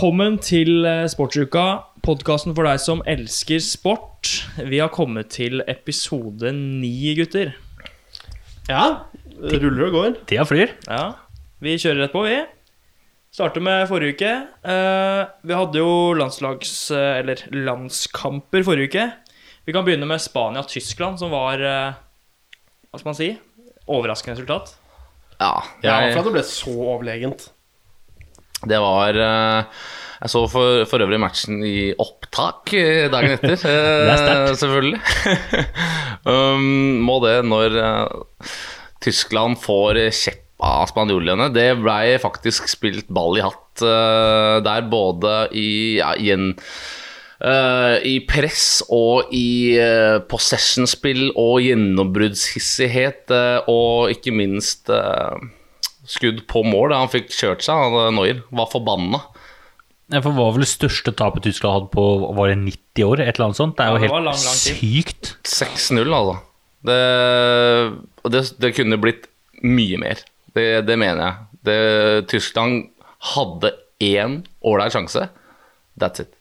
Velkommen til eh, Sportsuka, podkasten for deg som elsker sport. Vi har kommet til episode ni, gutter. Ja, Det ruller og går. Tida flyr. Ja, Vi kjører rett på, vi. Starter med forrige uke. Eh, vi hadde jo landslags... eh, eller landskamper forrige uke. Vi kan begynne med Spania-Tyskland, som var Hva skal man si? Overraskende resultat. Ja, Ja, jeg, for at det ble så overlegent. Det var eh, Jeg så for, for øvrig matchen i opptak eh, dagen etter. eh. Selvfølgelig. um, må det når uh, Tyskland får kjepp av spanjolene. Det blei faktisk spilt ball i hatt uh, der, både i ja, igjen Uh, i press og i uh, possession-spill og gjennombruddshissighet, uh, og ikke minst eh, skudd på mål. Han fikk kjørt seg, han, Neuer, var forbanna. Ja, for Hva var vel det største tapet Tyskland hadde på var det 90 år? Et eller annet sånt? Det er jo helt lang, lang sykt. 6-0, altså. Det, det, det kunne blitt mye mer. Det, det mener jeg. Det, Tyskland hadde én ålreit sjanse. That's it.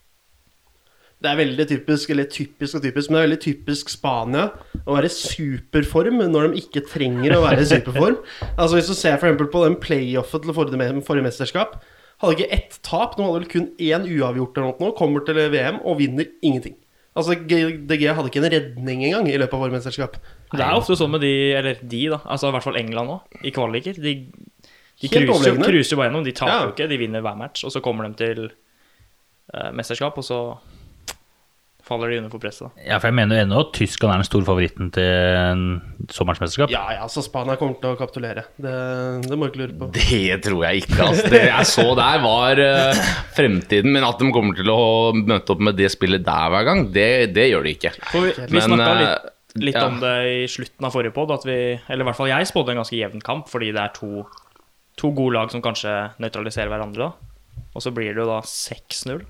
Det er veldig typisk, eller typisk og typisk, men det er veldig typisk Spania å være i superform når de ikke trenger å være i superform. Altså Hvis du ser eksempel på den playoffet til forrige, forrige mesterskap, hadde ikke ett tap, nå hadde vel kun én uavgjort eller noe, kommer til VM og vinner ingenting. Altså DG hadde ikke en redning engang i løpet av forrige mesterskap. Det er ofte sånn med de, eller de, da. Altså i hvert fall England òg, i kvaliker. De, de cruiser cruiser bare gjennom. De taper Ja. jo ikke, de vinner hver match. Og så kommer de til eh, mesterskap, og så faller de under for presset. da. Ja, for Jeg mener jo ennå at Tyskland er den store favoritten til en sommerens mesterskap. Ja ja, så Spania kommer til å kapitulere. Det, det må du ikke lure på. Det tror jeg ikke. Altså. Det jeg så der, var uh, fremtiden. Men at de kommer til å møte opp med det spillet der hver gang, det, det gjør de ikke. For vi, vi snakka eh, litt, litt ja. om det i slutten av forrige pod, at vi Eller i hvert fall jeg spådde en ganske jevn kamp, fordi det er to, to gode lag som kanskje nøytraliserer hverandre. da Og så blir det jo da 6-0.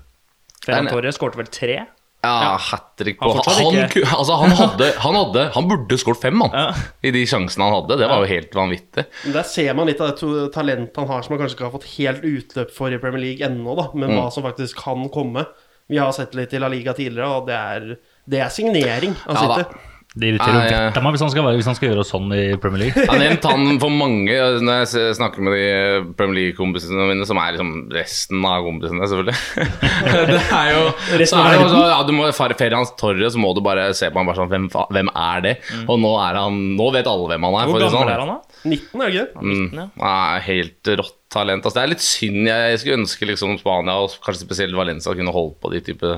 Ferran Torre. Torres skårte vel tre. Ja, hat trick på Han han, han, altså, han, hadde, han, hadde, han burde skåret fem, han. Ja. I de sjansene han hadde. Det var jo helt vanvittig. Der ser man litt av det talentet han har som han kanskje ikke har fått helt utløp for i Premier League ennå, da. Men hva som faktisk kan komme. Vi har sett litt i La Liga tidligere, og det er, det er signering av Ja da. Det irriterer jo Nei, vettet av meg hvis han, skal, være- hvis han skal gjøre sånn i Premier League. Jeg har nevnt han for mange når jeg s- snakker med de Premier League-kompisene mine, som er liksom resten av kompisene, selvfølgelig. det er jo Resten så av er det jo verden. så, ja, du må Ferrans Torre, så må du bare se på han bare sånn Hvem, fa- hvem er det? Og nå er han Nå vet alle hvem han er. Hvor gammel sånn. er han, da? 19, er det ikke det? Mm. 19, ja. Ja, helt rått talent. Altså, det er litt synd. Jeg skulle ønske liksom Spania og kanskje spesielt Valencia kunne holdt på de type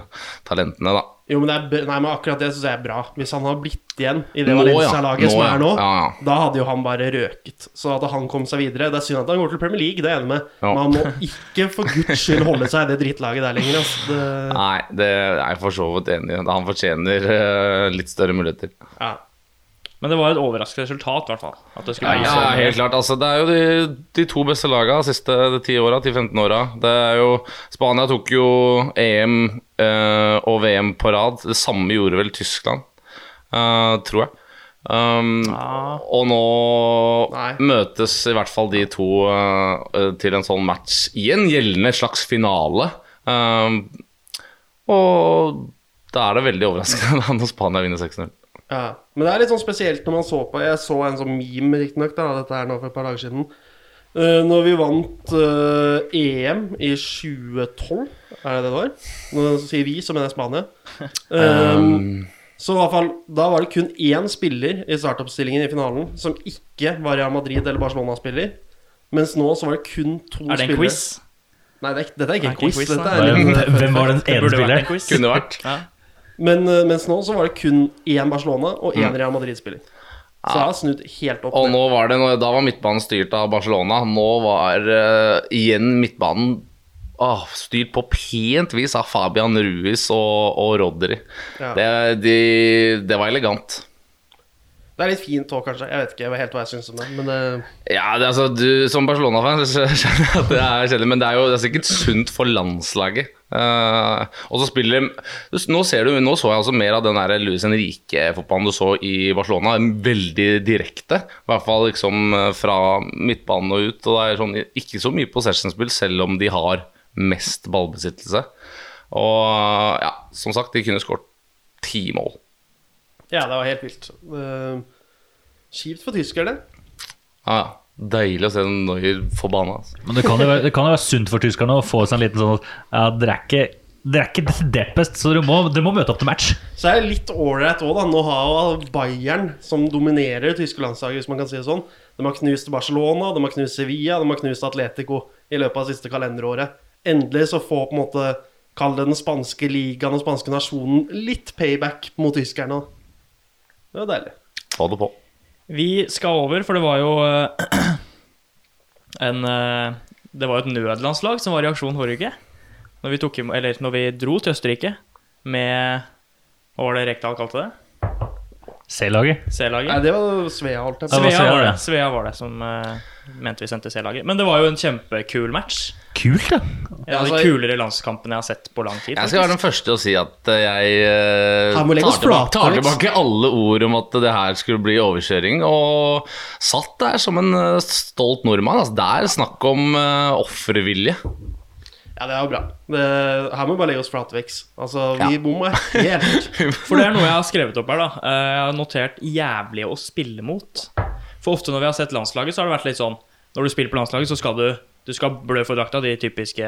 talentene. da Jo, men, det er, nei, men akkurat det syns jeg er bra. Hvis han har blitt igjen i det Valencia-laget som er nå, Ja, ja. da hadde jo han bare røket. Så at han kom seg videre Det er synd at han går til Premier League, det er jeg enig med. Ja. Men han må ikke for guds skyld holde seg i det drittlaget der lenger. Altså. Det, Nei, det er jeg for så vidt enig i. Han fortjener uh, litt større muligheter. ja. Men det var et overraskende resultat, i hvert fall. At det Ja, ja, sånn. helt klart. Altså, det er jo de, de to beste lagene de siste 10 åra, 10-15 åra. Spania tok jo EM eh, og VM på rad. Det samme gjorde vel Tyskland, eh, tror jeg. Um, Ja. Og nå Nei. møtes i hvert fall de to eh, til en sånn match i en gjeldende slags finale. Um, og da er det veldig overraskende når Spania vinner 6-0. Ja, men det er litt sånn spesielt når man så på Jeg så en sånn meme, riktignok, da, dette her nå for et par dager siden. Uh, når vi vant uh, EM i 2012, er det det det var? Når sier vi, så mener jeg Spania. Um, så i hvert fall, da var det kun én spiller i startoppstillingen i finalen som ikke var Real Madrid eller Barcelona-spiller. Mens nå så var det kun to Er det en spillere. quiz? Nei, det er, dette er ikke en quiz. quiz, dette da? er en Hvem, var den ene spilleren? Kunne vært. Ja. Men eh, mens nå så var det kun én Barcelona og én Real Madrid-spiller. Så det har snudd helt opp Og nå var det, da var midtbanen styrt av Barcelona. Nå var uh, igjen midtbanen oh, styrt på pent vis av Fabian Ruiz og, og Rodri. Ja. Det, de, det var elegant. Det er litt fint òg, kanskje. Jeg vet ikke helt hva jeg syns om det. Men det, Ja, det, altså, du, Som Barcelona-fan skjønner jeg at det er kjedelig, men det er jo det er sikkert sunt for landslaget. Uh, og så spiller Nå ser du, nå så jeg altså mer av den der Luis Henrique-fotballen du så i Barcelona. Veldig direkte. I hvert fall liksom eh, fra midtbanen og ut. Og det er sånn, ikke så mye possession-spill, selv om de har mest ballbesittelse. Og ja, som sagt, de kunne skåret ti mål. Ja, det var helt vilt. Eh, Kjipt for tyskerne. Ja, ja. Deilig å se den Neuer forbanna. Altså. Men det kan jo være, det kan jo være sunt for tyskerne å få seg en liten sånn at ja, dere er ikke dere er ikke deppest, så dere må, dere må møte opp til match. Så er det litt ålreit òg, da. Nå har jo Bayern, som dominerer det tyske landslaget, hvis man kan si det sånn De har knust Barcelona, de har knust Sevilla, de har knust Atletico i løpet av siste kalenderåret. Endelig så får på en måte Kall det den spanske ligaen og spanske nasjonen litt payback mot tyskerne. Det var deilig. Få det på. Vi skal over, for det var jo eh, en eh, Det var jo et nødlandslag som var i aksjon forrige uke. Når vi, tok, eller når vi dro til Østerrike med Hva var det Rekdal kalte det? C-laget. Nei, det var Svea, holdt jeg på. Svea var det. det. Svea var det som uh, mente vi sendte C-laget. Men det var jo en kjempekul match. Kult, da. Ja, altså, de kulere landskampene jeg har sett på lang tid. Jeg skal være den første å si at eh, jeg oss tar, tilbake, tar tilbake alle ord om at det her skulle bli overkjøring, og satt der som en eh, stolt nordmann. Altså, det er snakk om uh, offervilje. Ja, det er jo bra. Det, her må vi bare legge oss flatveks. Altså, vi Ja. bommer helt. For det er noe jeg har skrevet opp her, da. Eh, Jeg har notert 'jævlig å spille mot'. For ofte når vi har sett landslaget, så har det vært litt sånn Når du spiller på landslaget, så skal du Du skal blø for drakta, de typiske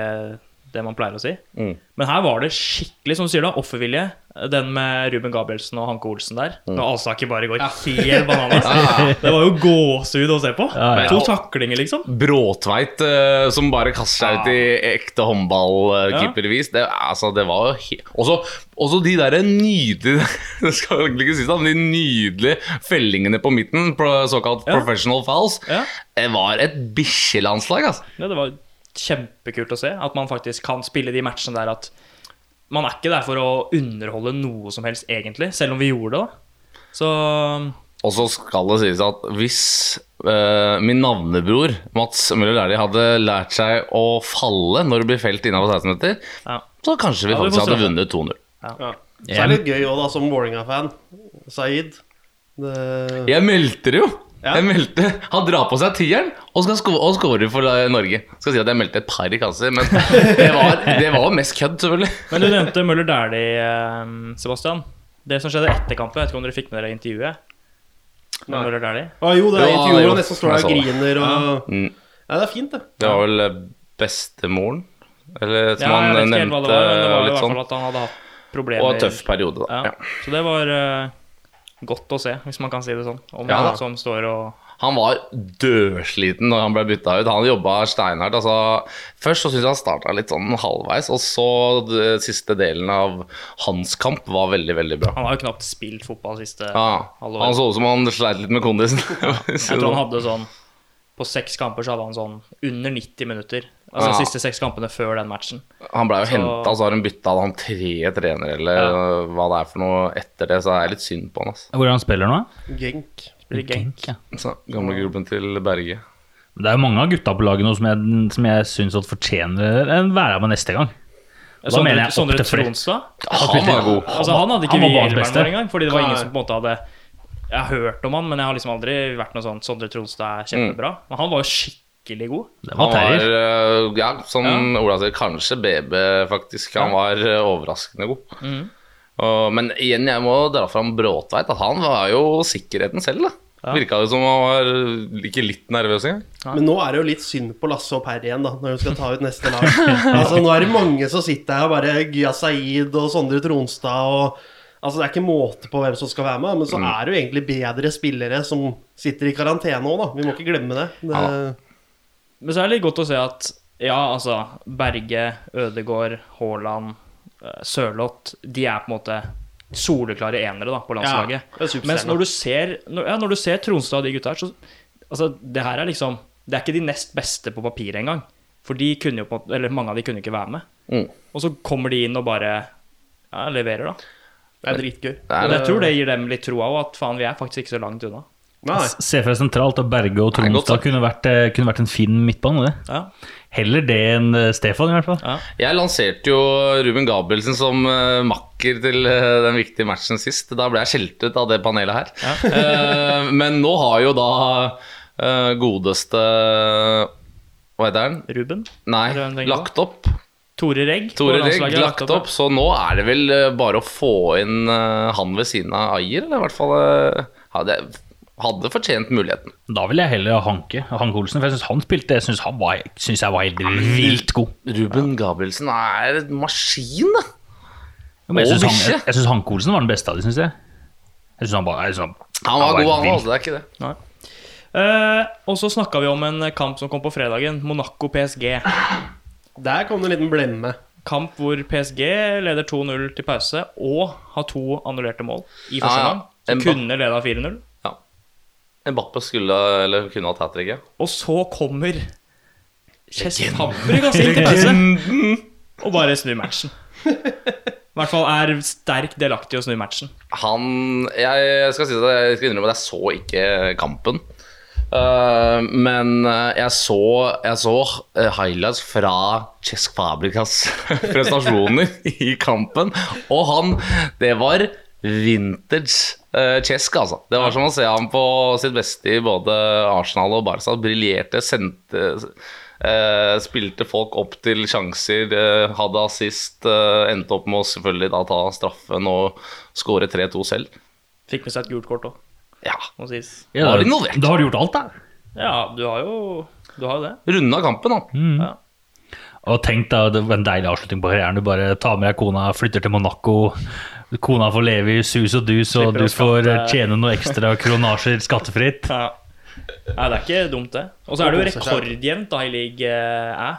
Det man pleier å si. Mm. Men her var det skikkelig, som du sier, da, offervilje. Den med Ruben Gabrielsen og Hanke Olsen der. Mm. Når Alsaker bare går helt bananas. Det var jo gåsehud å se på. Ja, ja. To taklinger, liksom. Bråtveit eh, som bare kaster seg ut i ekte håndballkeepervis. Det, altså, det var jo helt også, også de der nydelige Det skal jeg egentlig ikke sies, da, men de nydelige fellingene på midten, såkalt Ja. professional fouls, Ja. det var et bikkjelandslag, altså. Ja, det var kjempekult å se. At man faktisk kan spille de matchene der at Man er ikke der for å underholde noe som helst, egentlig, selv om vi gjorde det. da Så Og så skal det sies at hvis uh, min navnebror Mats Møller Dæhlie hadde lært seg å falle når det blir felt innafor 16 meter, ja. så kanskje vi Ja, faktisk hadde vunnet 2-0. Ja. Så er det litt gøy òg, da, som Vålerenga-fan. Saeed. Det... Jeg meldte det jo! Ja. Jeg meldte, Han drar på seg tieren og skal sko og scorer for eh, Norge. Skal si at jeg meldte et par i kasser, men det var, det var mest kødd, selvfølgelig. Men du nevnte Møller Dæhlie, eh, Sebastian. Det som skjedde etter kampen, jeg vet ikke om dere fikk med dere intervjuet? Med Møller Dæhlie? Ah, jo, det er intervjuet hvor han nesten står der og griner og Mm. Ja, det er fint, det. Det var vel eh, bestemoren, eller som Ja, han nevnte det var, men det var i litt hvert sånn. fall at han hadde hatt problemer. Og en tøff periode, da. Ja. Ja. Så det var eh, godt å se, hvis man kan si det sånn. Om Ja, han som står og Han var dødsliten når han ble bytta ut. Han jobba steinhardt. Altså, først så syns jeg han starta litt sånn halvveis, og så den siste delen av hans kamp var veldig, veldig bra. Han har jo knapt spilt fotball siste Ja, halve han så ut som han sleit litt med kondisen. Jeg tror han hadde sånn På seks kamper så hadde han sånn under 90 minutter. Altså de siste seks kampene før den matchen. Han ble jo Så- henta, og så har han bytta han tre trenere, eller Ja. hva det er for noe etter det. Så det er litt synd på han. Altså. Hvor er han spiller nå? Genk. Spiller Genk. ja. Så, gamle gruppen til Berge. Det er jo mange av gutta på laget nå som jeg, som jeg syns fortjener en være med neste gang. Da da mener jeg Sondre. Tronstad. Han var god. Altså, han hadde ikke Han var vi. Elverum engang, fordi det var ingen som på en måte hadde Jeg har hørt om han, men jeg har liksom aldri vært noe sånn Sondre Tronstad er kjempebra. Men han var jo skikkelig god. Det var terrier. eh, ja, som Ja. Ola sier, kanskje BB, faktisk. Han var eh, overraskende god. Mm. Og, men igjen, jeg må dra fram Bråtveit. At han var jo sikkerheten selv, da. Ja. Virka det som han var ikke litt nervøs engang. Men nå er det jo litt synd på Lasse og Per igjen, da, når de skal ta ut neste lag. altså, nå er det mange som sitter her og bare Gya Saeed og Sondre Tronstad og Altså, det er ikke måte på hvem som skal være med, men så er det jo egentlig bedre spillere som sitter i karantene òg, da. Vi må ikke glemme det. det Ja. Men så er det litt godt å se at ja, altså Berge, Ødegård, Haaland, eh, Sørloth De er på en måte soleklare enere da, på landslaget. Ja. Mens når du ser når, Ja, når du ser Tronstad og de gutta her, så Altså, det her er liksom Det er ikke de nest beste på papiret engang. For de kunne jo på Eller mange av de kunne ikke være med. Mm. Og så kommer de inn og bare ja, leverer, da. det er dritgøy. Det er Og jeg tror det gir dem litt troa òg, at faen, vi er faktisk ikke så langt unna. Nei. CFR sentralt og Berge og Tronstad kunne eh, kunne vært en fin midtbane. det. Ja, Heller det enn eh, Stefan, i hvert fall. ja. Jeg lanserte jo Ruben Gabrielsen som eh, makker til den viktige matchen sist. Da ble jeg skjelt ut av det panelet her. Eh, men nå har jo da godeste Hva heter han? Ruben? Nei, Er det lagt opp Tore Regg. Tore Regg er lagt opp, så nå er det vel bare å få inn han ved siden av Ayer, eller i hvert fall eh, hadde, hadde fortjent muligheten. Da vil jeg heller hanke Hanke Olsen, for jeg syns han spilte Jeg syns han var, synes jeg var helt vilt god. Ruben Gabrielsen er en maskin, da. Jo, Men jeg syns han, jeg, jeg synes Hanke Olsen var den beste av dem, syns jeg. Jeg synes han, bare, jeg synes han, Han var god, han altså. Det er ikke det. Eh, og så snakka vi om en kamp som kom på fredagen. Monaco-PSG. Der kom det en liten blemme. Kamp hvor PSG leder 2-0 til pause og har to annullerte mål i første Ja, ja. gang. Kunne leda 4-0. Mbappe skulle, eller kunne hatt hat trick. ja. Og så kommer Chess Fabregas inn til pause og bare snur matchen. I hvert fall er sterkt delaktig i å snu matchen. Han Jeg skal si det, jeg skal innrømme at jeg så ikke kampen. Uh, men eh, jeg så, jeg så eh, highlights fra Chesk Fabricas prestasjoner i kampen. Og han Det var vintage uh, Cesc, altså. Det var som å se ham på sitt beste i både Arsenal og Barca. Briljerte, sendte uh, Spilte folk opp til sjanser, uh, hadde assist. eh, endte opp med å selvfølgelig da ta straffen og skåre 3-2 selv. Fikk med seg et gult kort òg, Ja. må sies. Ja, Var involvert. da har du gjort alt, da. Ja, du har jo Du har jo det. Runda kampen, da. Og tenk da, det var en deilig avslutning på karrieren. Du bare tar med deg kona, flytter til Monaco. Kona får leve i sus og dus, og du får tjene noe ekstra kronasjer skattefritt. Ja. Nei, det er ikke dumt, det. Og så er det jo rekordjevnt da i league Æ.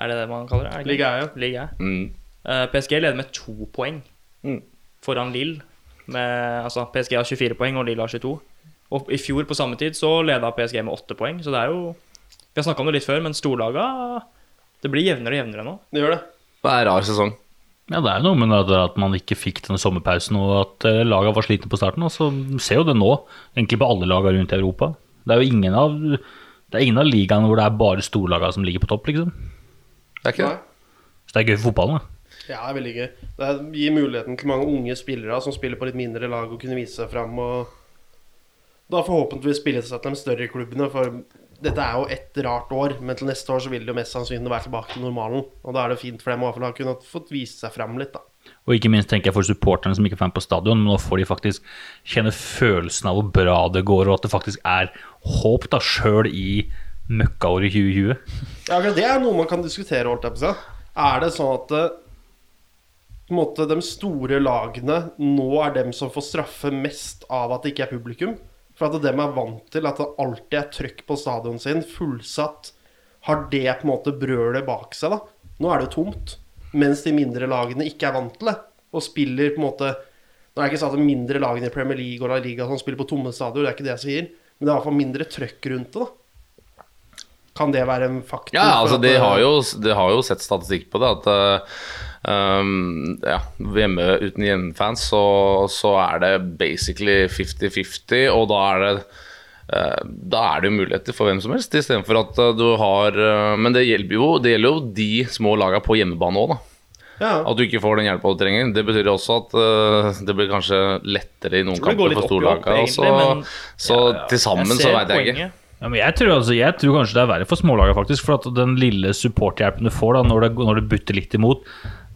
Er det det man kaller det? League? Æ, ja. Ligue Mm. Uh, PSG leder med to poeng Mm. foran Lill. Altså, PSG har 24 poeng, og Lill har 22. Og i fjor på samme tid så leda PSG med åtte poeng, så det er jo Vi har snakka om det litt før, men storlaga Det blir jevnere og jevnere nå. Det gjør det. Det er en rar sesong. Ja, det er noe med at, at man ikke fikk denne sommerpausen, og at uh, laga var slitne på starten. Og så ser jo det nå, egentlig på alle laga rundt i Europa. Det er jo ingen av det er ingen av ligaene hvor det er bare storlaga som ligger på topp, liksom. Det er ikke det. Så det er gøy for fotballen, da. Ja, det er veldig gøy. Det gir muligheten til mange unge spillere som spiller på litt mindre lag, å kunne vise seg fram. Og da forhåpentligvis spille seg til de større klubbene. For dette er jo ett rart år, men til neste år så vil det jo mest sannsynlig være tilbake til normalen. Og da er det fint for dem å ha kunnet fått vise seg fram litt, da. Og ikke minst tenker jeg for supporterne som ikke er fan på stadion, men nå får de faktisk kjenne følelsen av hvor bra det går, og at det faktisk er håp da sjøl i møkkaåret 2020. Ja, det er noe man kan diskutere, holdt jeg på å si. Er det sånn at eh, på en måte, de store lagene nå er dem som får straffe mest av at det ikke er publikum? For at dem er vant til at det alltid er trøkk på stadion sin, fullsatt. Har det på en måte brølet bak seg, da? Nå er det jo tomt. Mens de mindre lagene ikke er vant til det. Og spiller på en måte Nå er det ikke sånn at de mindre lagene i Premier League og La Liga som spiller på tomme stadion, det er ikke det jeg sier. Men det er i hvert fall mindre trøkk rundt det, da. Kan det være en faktor? Ja, altså de det- har, jo, de har jo sett statistikk på det. At eh, um, ja, hjemme uten hjemmefans så, så er det basically 50-50, og da er det eh, da er det jo muligheter for hvem som helst, istedenfor at eh, du har eh, Men det gjelder jo, det gjelder jo de små lagene på hjemmebane òg, da. Ja. At du ikke får den hjelpa du trenger. Det betyr også at det blir kanskje lettere i noen kamper for storlagene. i opp. Så, ja, ja. så til sammen så veit jeg ikke. Ja, men jeg, tror, altså, jeg tror kanskje det er verre for smålagene, faktisk. For at den lille supporthjelpen du får da, når det, når det butter litt imot,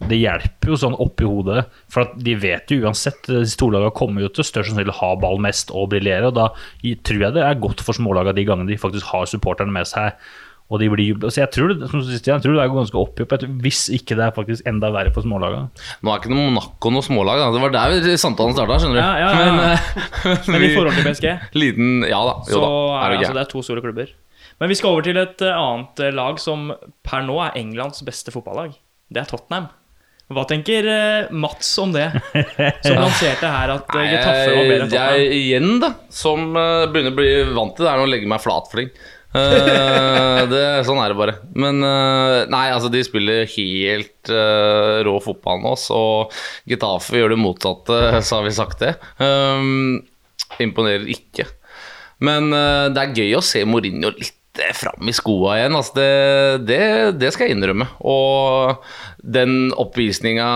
det hjelper jo sånn oppi hodet. For at de vet jo uansett, de storlagene kommer jo til størst sannsynlig ha ball mest og briljere. Og da tror jeg det er godt for smålagene de gangene de faktisk har supporterne med seg. Og de blir. Så jeg tror, det, som siste, jeg tror det er ganske oppgjort, hvis ikke det er faktisk enda verre for smålagene. Nå er ikke noe Monaco noe smålag. Da. Det var der samtalen starta, skjønner du. Ja, ja, ja. Men, eh, Men i forhold til PSG Liten Ja da. Jo så da. er Er det, altså, det er to store klubber. Men vi skal over til et eh, annet eh, lag som per nå er Englands beste fotballag. Det er Tottenham. Hva tenker eh, Mats om det? Som lanserte her at uh, Getafe var bedre enn Tottenham. jeg igjen, da, som eh, begynner å bli vant til det, er å legge meg flat for ting. Eh, det, sånn er det bare. Men eh, nei, altså de spiller helt uh, rå fotball nå, så Getafe gjør det motsatte, så har vi sagt det. Um, imponerer ikke. Men uh, det er gøy å se Mourinho litt eh, fram i skoa igjen. Altså det, det, det skal jeg innrømme. Og den oppvisninga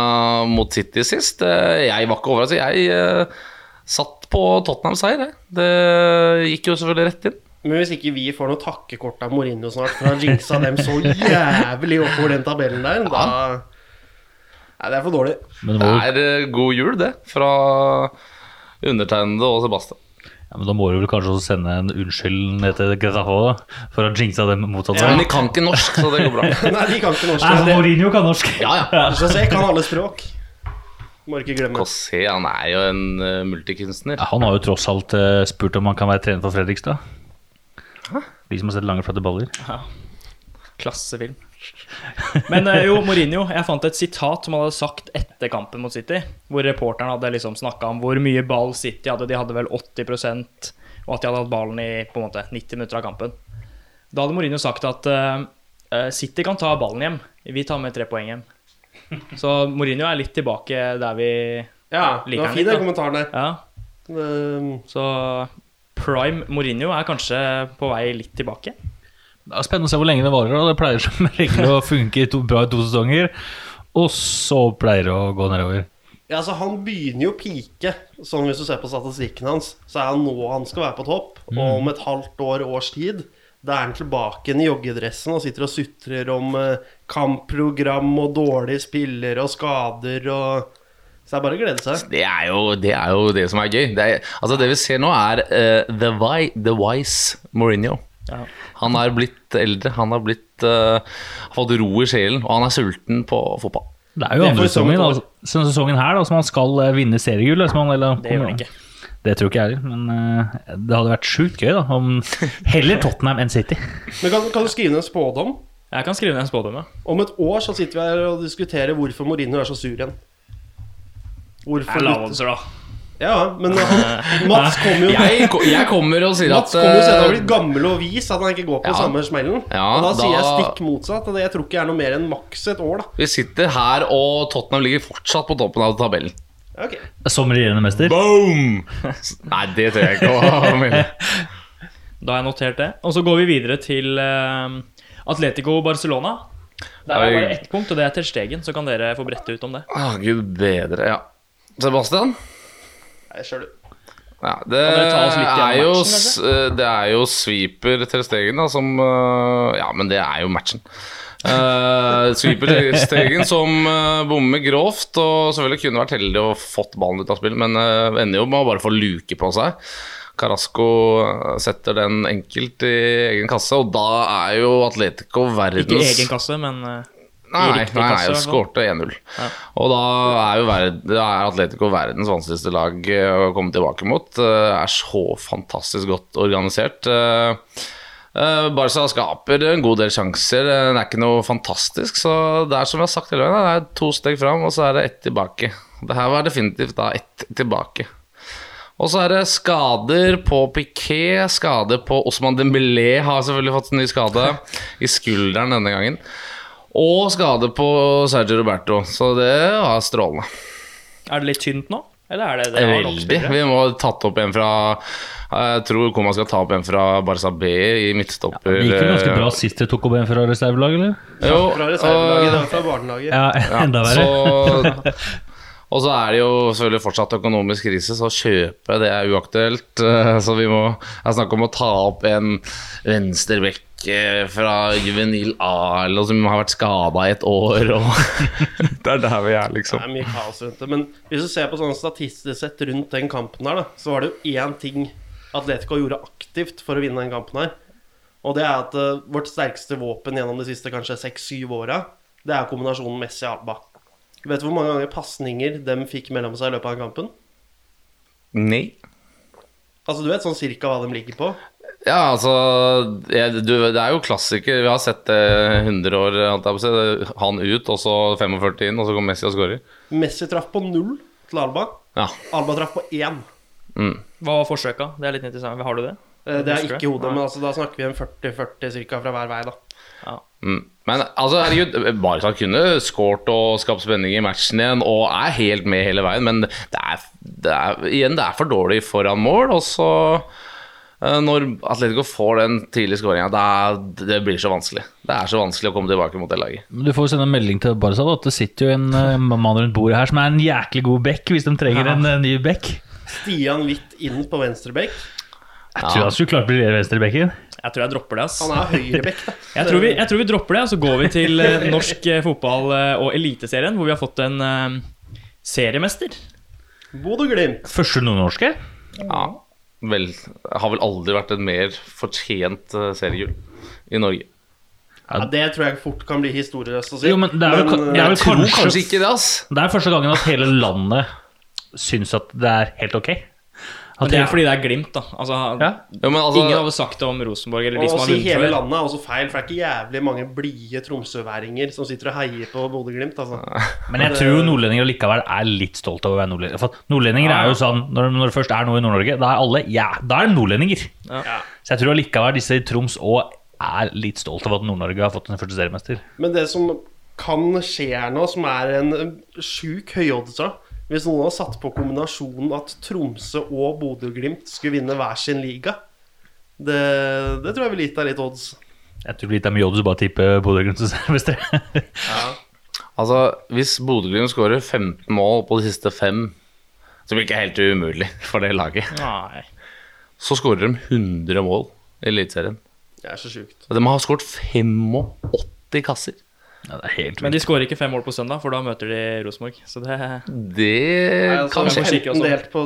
mot City sist eh, Jeg var ikke overrasket. Jeg eh, satt på Tottenham-seier. jeg. Det gikk jo selvfølgelig rett inn. Men hvis ikke vi får noe takkekort av Mourinho snart, for han jinxa dem så jævlig oppover den tabellen der, da Nei, det er for dårlig. Men, Det er eh, god jul, det, fra undertegnede og Sebastian. Ja, men da må du vel kanskje også sende en unnskyld ned til Getafe for å jinxa dem motsatt Men de kan ikke norsk, så det går bra. Nei, de kan ikke norsk. Nei, Det- Mourinho kan norsk. Ja, ja. Jeg kan alle språk. Må ikke glemme. Cossé, han er jo en uh, multikunstner. Ja, han har jo tross alt uh, spurt om han kan være trener for Fredrikstad. De som har sett lange, flate baller. Klassefilm. Men eh, jo, Mourinho. Jeg fant et sitat som han hadde sagt etter kampen mot City. Hvor reporteren hadde liksom snakka om hvor mye ball City hadde. De hadde vel 80 og at de hadde hatt ballen i på en måte 90 minutter av kampen. Da hadde Mourinho sagt at eh, City kan ta ballen hjem. Vi tar med tre poeng hjem. Så Mourinho er litt tilbake der vi Ja, det Liker var han fin litt, den da. kommentaren der. Ja. Um, Så prime Mourinho er kanskje på vei litt tilbake. Det er spennende å se hvor lenge det varer. Da. Det pleier som regel å funke i to, bra i to sesonger, og så pleier det å gå nedover. Ja, altså Han begynner jo å pike. Sånn Hvis du ser på statistikken hans, så er han nå han skal være på topp. Og om et halvt år, års tid, da er han tilbake i joggedressen og sitter og sutrer om eh, kampprogram og dårlige spillere og skader og Så det er bare å glede seg. Det er jo det, er jo det som er gøy. Det, er, altså det vi ser nå, er uh, the, why, the wise Mourinho. Ja. Han er blitt eldre, han har blitt uh, fått ro i sjelen, og han er sulten på fotball. Det er jo Det er andre sesongen, vidt altså, sesongen her da, som han skal eh, vinne seriegull. som han- eller- Det gjør han ikke. Det tror ikke jeg heller, men uh, det hadde vært sjukt gøy da, om heller Tottenham enn City. Men kan, kan du skrive ned en spådom? Jeg kan skrive ned en spådom, ja. Om et år så sitter vi her og diskuterer hvorfor Mourinho er så sur igjen. Det Hvorfor er lavanser, da. Ja, men han, Mats kommer jo Jeg, jeg kommer og sier Mats at kommer jo til å ha eh, blitt gammel og vis, at han ikke går på Ja. samme smellen. Ja, og da, sier jeg stikk motsatt. Og det, jeg tror ikke det er noe mer enn maks et år, da. vi sitter her, og Tottenham ligger fortsatt på toppen av tabellen. Okay. Som regjerende mester. Boom! Nei, det tør jeg ikke å melde. Da har jeg notert det. Og så går vi videre til eh, Atletico Barcelona. Der er bare ett punkt, og det er til Stegen. Så kan dere få brette ut om det. Å, gud bedre, ja. Sebastian? Nei, kjør du. Ja, det er jo, matchen, eh, det er jo sweeper til Stegen, da, som eh, Ja, men det er jo matchen. Uh, sweeper til Stegen som uh, bommer grovt, og selvfølgelig kunne vært heldig og fått ballen ut av spill, men uh, ender jo med å bare få luke på seg. Carasco setter den enkelt i egen kasse, og da er jo Atletico verdens Ikke egen kasse, men eh, Nei, nei, nei, fall. skårte 1-0. Og da er jo verd, da er Atletico verdens vanskeligste lag eh, å komme tilbake mot. Eh, Er så fantastisk godt organisert. Eh, Barca skaper en god del sjanser. Den Det er ikke noe fantastisk. Så det er som jeg har sagt hele veien, det er to steg fram, og så er det ett tilbake. Det her var definitivt da ett tilbake. Og så er det skader på Piquet, skader på Osman Dembélé har selvfølgelig fått en ny skade i skulderen denne gangen. Og skade på Sergio Roberto, så det var strålende. er det litt tynt nå? Eller er det det? Veldig. Vi må ha tatt opp en fra Jeg tror Koma skal ta opp en fra Barca B i midtstopper. Det gikk jo ganske bra sist de tok opp en fra reservelaget, eller? Jo, Fra reservelaget, uh, fra barnelaget. Ja, Ja, enda verre. Ja, og så er det jo selvfølgelig fortsatt økonomisk krise, så å kjøpe det er uaktuelt. Så vi må Det er snakk om å ta opp en venstrebekk fra juvenil A eller som har vært skada i et år. Og det er der vi er, liksom. Det er mye kaos rundt det. Men hvis du ser på sånn statistisk sett rundt den kampen her, da, så var det jo én ting Atletico gjorde aktivt for å vinne den kampen her. Og det er at uh, vårt sterkeste våpen gjennom de siste kanskje seks-syv åra, det er kombinasjonen Messi-Alba. Vet du hvor mange ganger pasninger de fikk mellom seg i løpet av den kampen? Nei. Altså, du vet sånn cirka hva de ligger på? Ja, altså jeg, du, Det er jo klassiker. Vi har sett det 100 år. Han ut, og så 45 inn, og så kommer Messi og skårer. Messi traff på null til Alba. Ja. Alba traff på én. Mm. Hva var forsøka? Det er litt interessant. Har du det? Eh, Det er ikke i hodet, men altså, da snakker vi om 40-40 cirka fra hver vei, da. Mm. Men altså, herregud, Barca kunne skåret og skapt spenning i matchen igjen og er helt med hele veien, men det er, det er, igjen, det er for dårlig foran mål. Og så, når Atletico får den tidlige skåringa, det blir så vanskelig. Det er så vanskelig å komme tilbake mot det laget. Du får jo sende en melding til Barca da, at det sitter jo en eh, mann rundt bordet her som er en jæklig god back hvis de trenger en eh, ny back. Stian litt inn på venstre bekk. Jeg tror han skulle klart å bli venstrebekken. Jeg tror jeg dropper det. ass. Han er høyrebekk, da. Jeg tror, vi, jeg tror vi dropper det, og så går vi til eh, norsk eh, fotball eh, og Eliteserien, hvor vi har fått en eh, seriemester. Bodø-Glimt. Første nordnorske. Ja, vel, har vel aldri vært en mer fortjent eh, seriegull i Norge. Ja, det tror jeg fort kan bli historieløst å si. Jo, men det er vel, Men, det er vel Tror kanskje, kanskje ikke det, ass. Det er første gangen at hele landet syns at det er helt ok. Men det er fordi det er Glimt, da. Altså, Ja. Jo, men altså, Ingen hadde sagt det om Rosenborg eller de som har vunnet hele før. landet er også feil, for det er ikke jævlig mange blide tromsøværinger som sitter og heier på Bodø-Glimt. Altså. Men jeg tror nordlendinger likevel er litt stolt av å være nordlendinger. For nordlendinger er jo sånn, når, når det først er noe i Nord-Norge, da er alle ja, da er det nordlendinger. Ja. Så jeg tror likevel disse i Troms òg er litt stolt av at Nord-Norge har fått en første seriemester. Men det som kan skje her nå, som er en sjuk høyoddser Hvis noen hadde satt på kombinasjonen at Tromsø og Bodø-Glimt skulle vinne hver sin liga, det, det tror jeg ville gitt deg litt odds. Jeg tror litt av mye odds å bare tippe Bodø-Glimt som seriemester. altså hvis Bodø-Glimt skårer 15 mål på de siste fem, som ikke er helt umulig for det laget, Nei. så skårer de 100 mål i Eliteserien. Det er så sjukt. Og De har skåret 85 kasser. Ja, det er helt Men de skårer ikke fem mål på søndag, for da møter de Rosenborg. Så det Det Nei, altså, kan skje. 15 delt på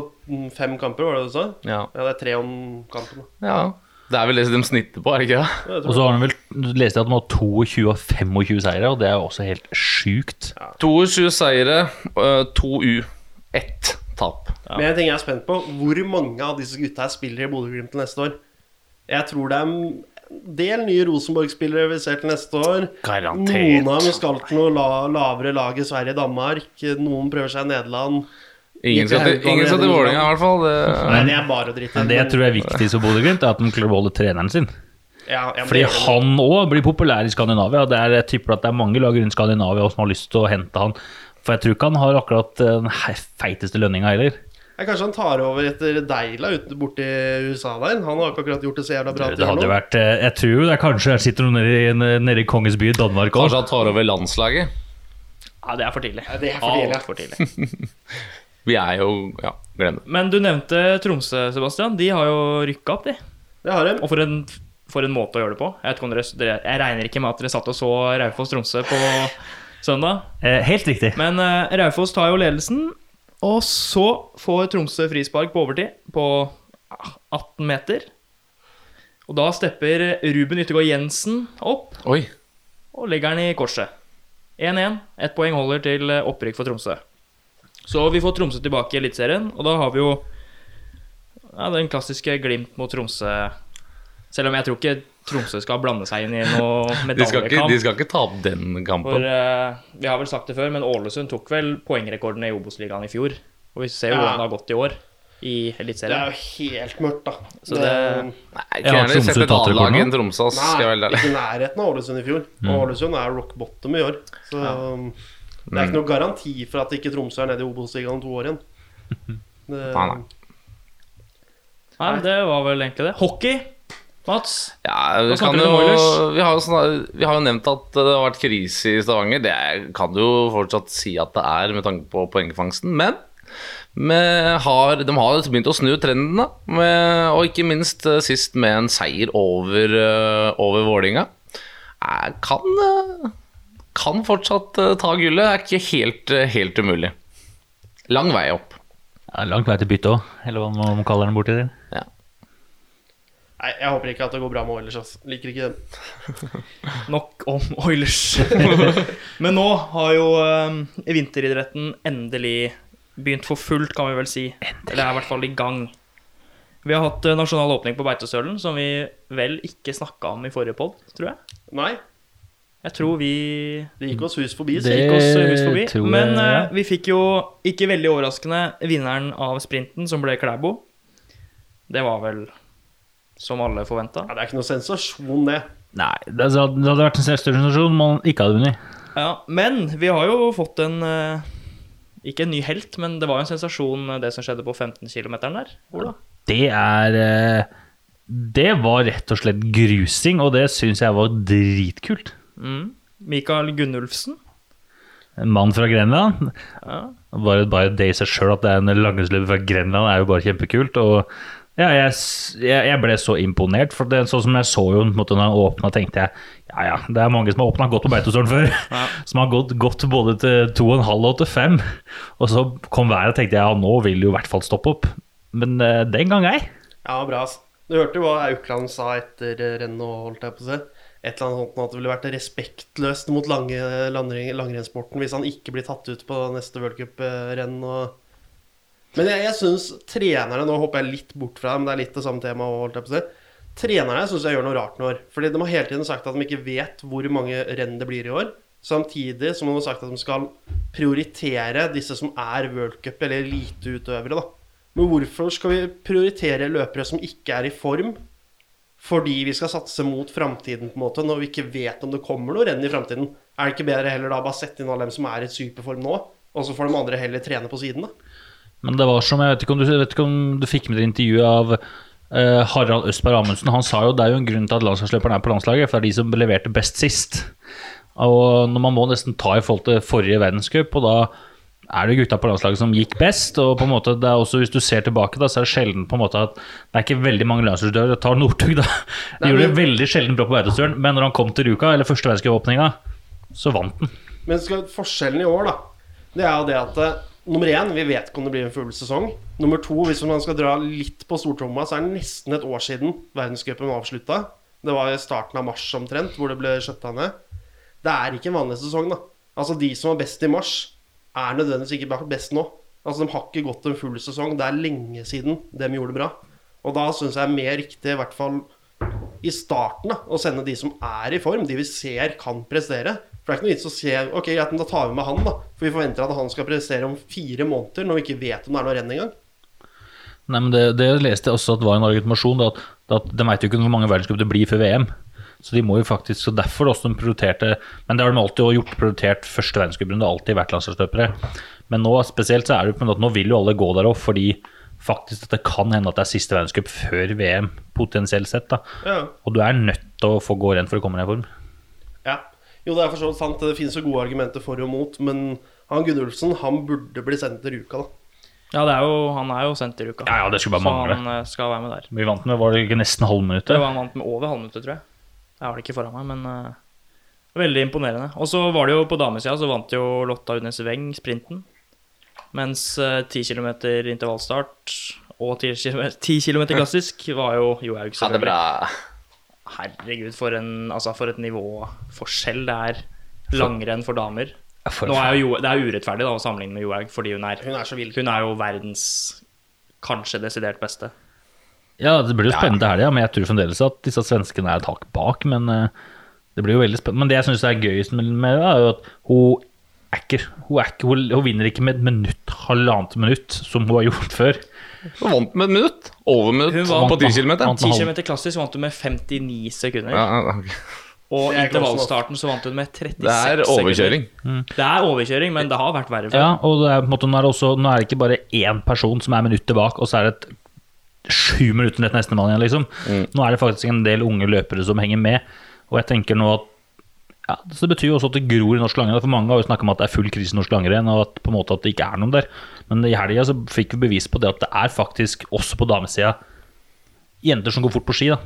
fem kamper, var det du sa? Ja. Ja, det er tre om kampen. ja. Det er vel det de snitter på, er det ikke det? Ja, Og så har de vel leste jeg at de har 22 og 25 seire, og det er jo også helt sjukt. 22 seire, øh, to U, ett tap. Men en ting jeg er spent på, hvor mange av disse gutta her spiller i Bodø-Glimt neste år? Jeg tror det er del nye Rosenborg-spillere vi ser til neste år. Garantert. Noen av dem skal til noe la lavere lag i Sverige og Danmark. Noen prøver seg i Nederland. Ingen skal til, ingen skal til Vålerenga, i hvert fall. Det, Nei, det er bare å drite i. Det jeg tror er viktigst for Bodø-Glimt, er at de klarer å beholde treneren sin. ja, Fordi han òg blir populær i Skandinavia. Det er, jeg tipper at det er mange lag rundt Skandinavia som har lyst til å hente han. For jeg tror ikke han har akkurat den feiteste lønninga heller. Kanskje han tar over etter Deila ute borti USA der. Han har ikke akkurat gjort det så jævla bra. Det det hadde vært eh, Jeg tror det er kanskje jeg sitter noen nede i, nede i Kongens by i Danmark òg. kanskje han tar over landslaget. Ja, det er for tidlig. Ja, det er for tidlig. For tidlig. Vi er jo Ja, glem det. Men du nevnte Tromsø, Sebastian. De har jo rykka opp, de. Det har de. Og for en, for en måte å gjøre det på. Jeg, vet ikke om dere, dere, jeg regner ikke med at dere satt og så Raufoss-Tromsø på søndag. Eh, helt riktig. Men uh, Raufoss tar jo ledelsen, og så får Tromsø frispark på overtid på ah, 18 meter. Og da stepper Ruben Yttergård Jensen opp Oi. og legger den i korset. 1-1. Ett poeng holder til eh, opprykk for Tromsø. Så vi får Tromsø tilbake i Eliteserien, og da har vi jo ja, den klassiske Glimt mot Tromsø. Selv om jeg tror ikke Tromsø skal blande seg inn i noe De medaljekamp. de skal ikke ta opp den For kampen. eh, Vi har vel sagt det før, men Ålesund tok vel poengrekordene i Obos-ligaen i fjor. Og vi ser jo Ja. hvordan det har gått i år i Det er jo helt mørkt, da. Så det- Nei, ikke kunne gjerne Tromsø sett et tatt annet lag enn Tromsø. Nei, skal jeg ikke i nærheten av Ålesund i fjor. Og Ålesund er rock bottom i år. Så um, det Mm. er ikke noe garanti for at ikke Tromsø er nede i Obos-ligaen to år igjen. Det, Nei, nei. Nei, det var vel egentlig det. Hockey, Mats. Ja, vi, Hva kan du jo, vi, har jo snar, vi har jo nevnt at det har vært krise i Stavanger. Det kan du jo fortsatt si at det er med tanke på poengfangsten. Men har, de har begynt å snu trenden, da. Med, og ikke minst eh, sist med en seier over, eh, over Vålinga. Eh, Kan, kan fortsatt ta gullet. Det Er ikke helt, helt umulig. Lang vei opp. Ja, lang vei til bytte òg, eller hva man kaller den borti der. Nei, jeg håper ikke at det går bra med Oilers. ass. Liker ikke dem. Nok om Oilers. Men nå har jo um, vinteridretten endelig begynt for fullt, kan vi vel si. Eller er i hvert fall i gang. Vi har hatt eh, nasjonal åpning på Beitostølen, som vi vel ikke snakka om i forrige pod, tror jeg. Nei, Jeg tror vi det gikk oss hus forbi. Det- gikk oss hus forbi. jeg, Men eh, vi fikk jo, ikke veldig overraskende, vinneren av sprinten, som ble Klæbo. Det var vel som alle forventa. Ja, det er ikke noe sensasjon, det. Nei, det hadde vært en større sensasjon om man ikke hadde vunnet. Ja, men vi har jo fått en eh, Ikke en ny helt, men det var jo en sensasjon, eh, det som skjedde på 15 km der. Ola. Det er eh, Det var rett og slett grusing, og det syns jeg var dritkult. Mm. Mikael Gunnulfsen. En mann fra Grenland. Ja. Bare, bare det i seg sjøl at det er en langrennsløper fra Grenland, er jo bare kjempekult. Og Ja, jeg, jeg, ble så imponert, for det, sånn som jeg så jo måte når han åpna, tenkte jeg ja ja, det er mange som har åpna godt på Beitostølen før. Som har gått gått både til to og en halv og til fem. Og så kom været, og tenkte jeg ja, nå vil det jo i hvert fall stoppe opp. Men uh, den gang ei. Ja, bra. Du hørte jo hva Aukland sa etter eh, rennet og holdt jeg på å si. Et eller annet sånt at det ville vært respektløst mot lange, langrennssporten hvis han ikke blir tatt ut på neste worldcuprenn. Og... Men jeg, jeg syns trenerne Nå hopper jeg litt bort fra det, men det er litt det samme temaet. si. Trenerne syns jeg gjør noe rart nå. Fordi de har hele tiden sagt at de ikke vet hvor mange renn det blir i år. Samtidig som de har sagt at de skal prioritere disse som er worldcup- eller eliteutøvere. Men hvorfor skal vi prioritere løpere som ikke er i form, fordi vi skal satse mot framtiden, på en måte, når vi ikke vet om det kommer noe renn i framtiden? Er det ikke bedre heller da bare sette inn alle dem som er i superform nå, og så får de andre heller trene på siden, da? Men det var som, jeg vet ikke om du, vet ikke om du fikk med deg intervjuet av uh, Harald Østberg Amundsen. Han sa jo det er jo en grunn til at landslagsløperne er på landslaget, for det er de som leverte best sist. Og når man må nesten ta i forhold til forrige verdenscup, og da er det gutta på landslaget som gikk best. Og på en måte, det er også, hvis du ser tilbake, da, så er det sjelden på en måte at det er ikke veldig mange landslagsutøvere. Ta Northug, da. De gjorde det veldig sjelden bra på verdensturen, men når han kom til Ruka, eller første verdenscupåpninga, så vant han. Men skal, forskjellen i år, da, det er jo det at eh, Nummer én, vi vet ikke om det blir en full sesong. Nummer to, hvis man skal dra litt på stortromma, så er det nesten et år siden verdenscupen var avslutta. Det var i starten av mars omtrent, hvor det ble skjøtta ned. Det er ikke en vanlig sesong, da. Altså, de som var best i mars, er nødvendigvis ikke best nå. Altså, De har ikke gått en full sesong. Det er lenge siden de gjorde det bra. Og da syns jeg er mer riktig, i hvert fall i starten, da, å sende de som er i form, de vi ser kan prestere. For det er ikke noe vits å se Ok, greit, men da tar vi med han, da. For vi forventer at han skal prestere om fire måneder, når vi ikke vet om det er noe renn engang. Nei, men det, det leste jeg også at var en argumentasjon. da, At, De vet jo ikke hvor mange verdenscup det blir før VM. Så de må jo faktisk, så derfor også de prioriterte Men det har de alltid gjort, prioritert første verdenscuprunde. Det har alltid vært landslagsløpere. Men nå spesielt så er det jo på en måte at nå vil jo alle gå der opp, fordi faktisk at det kan hende at det er siste verdenscup før VM, potensielt sett. da. Ja. Og du er nødt til å få gå renn for å komme deg i form. ja. Jo, det er for så vidt sant. Det finnes jo gode argumenter for og mot, men han Gunnulfsen, han burde bli sendt til Ruka, da. Ja, det er jo, han er jo sendt til uka. Ja, ja, det skulle bare så mangle. han eh, skal være med der. Vi vant med var det ikke nesten Det halvminuttet. var han vant med over halvminuttet, tror jeg. Jeg har det ikke foran meg, men uh, veldig imponerende. Og så var det jo på damesida, så vant jo Lotta Udnes Weng sprinten. Mens uh, 10 km intervallstart og 10 km, klassisk var jo Johaug, Ha det bra. Herregud, for, en, altså for et nivåforskjell det er langrenn for damer. Nå er jo, det er urettferdig da, å sammenligne med Johaug, fordi hun er, Hun er så vild. hun er jo verdens kanskje desidert beste. Ja, det blir jo spennende her, ja, men jeg tror fremdeles at disse svenskene er et hakk bak. Men eh, det blir jo veldig spennende. Men det jeg syns er gøyest med med det, er jo at hun er ikke, hun, er ikke, hun, hun vinner ikke med et minutt, halvannet minutt, som hun har gjort før. Hun vant med et minutt. Over minutt Hun vant på 10 km. 10 km klassisk vant hun med 59 sekunder. Ja, okay. Og er intervallstarten så vant hun med 36 sekunder. det er overkjøring. sekunder. Det er overkjøring, men det har vært verre før. Ja, og det er, på en måte, nå, er det også, nå er det ikke bare én person som er minuttet bak, og så er det et sju minutter ned til neste mann igjen, liksom. Nå er det faktisk en del unge løpere som henger med, og jeg tenker nå at ja, så Det betyr jo også at det gror i norsk langrenn. For mange har jo snakka om at det er full krise i norsk langrenn, og at på en måte at det ikke er noen der. Men i helga fikk vi bevis på det at det er faktisk, også på damesida, jenter som går fort på ski. da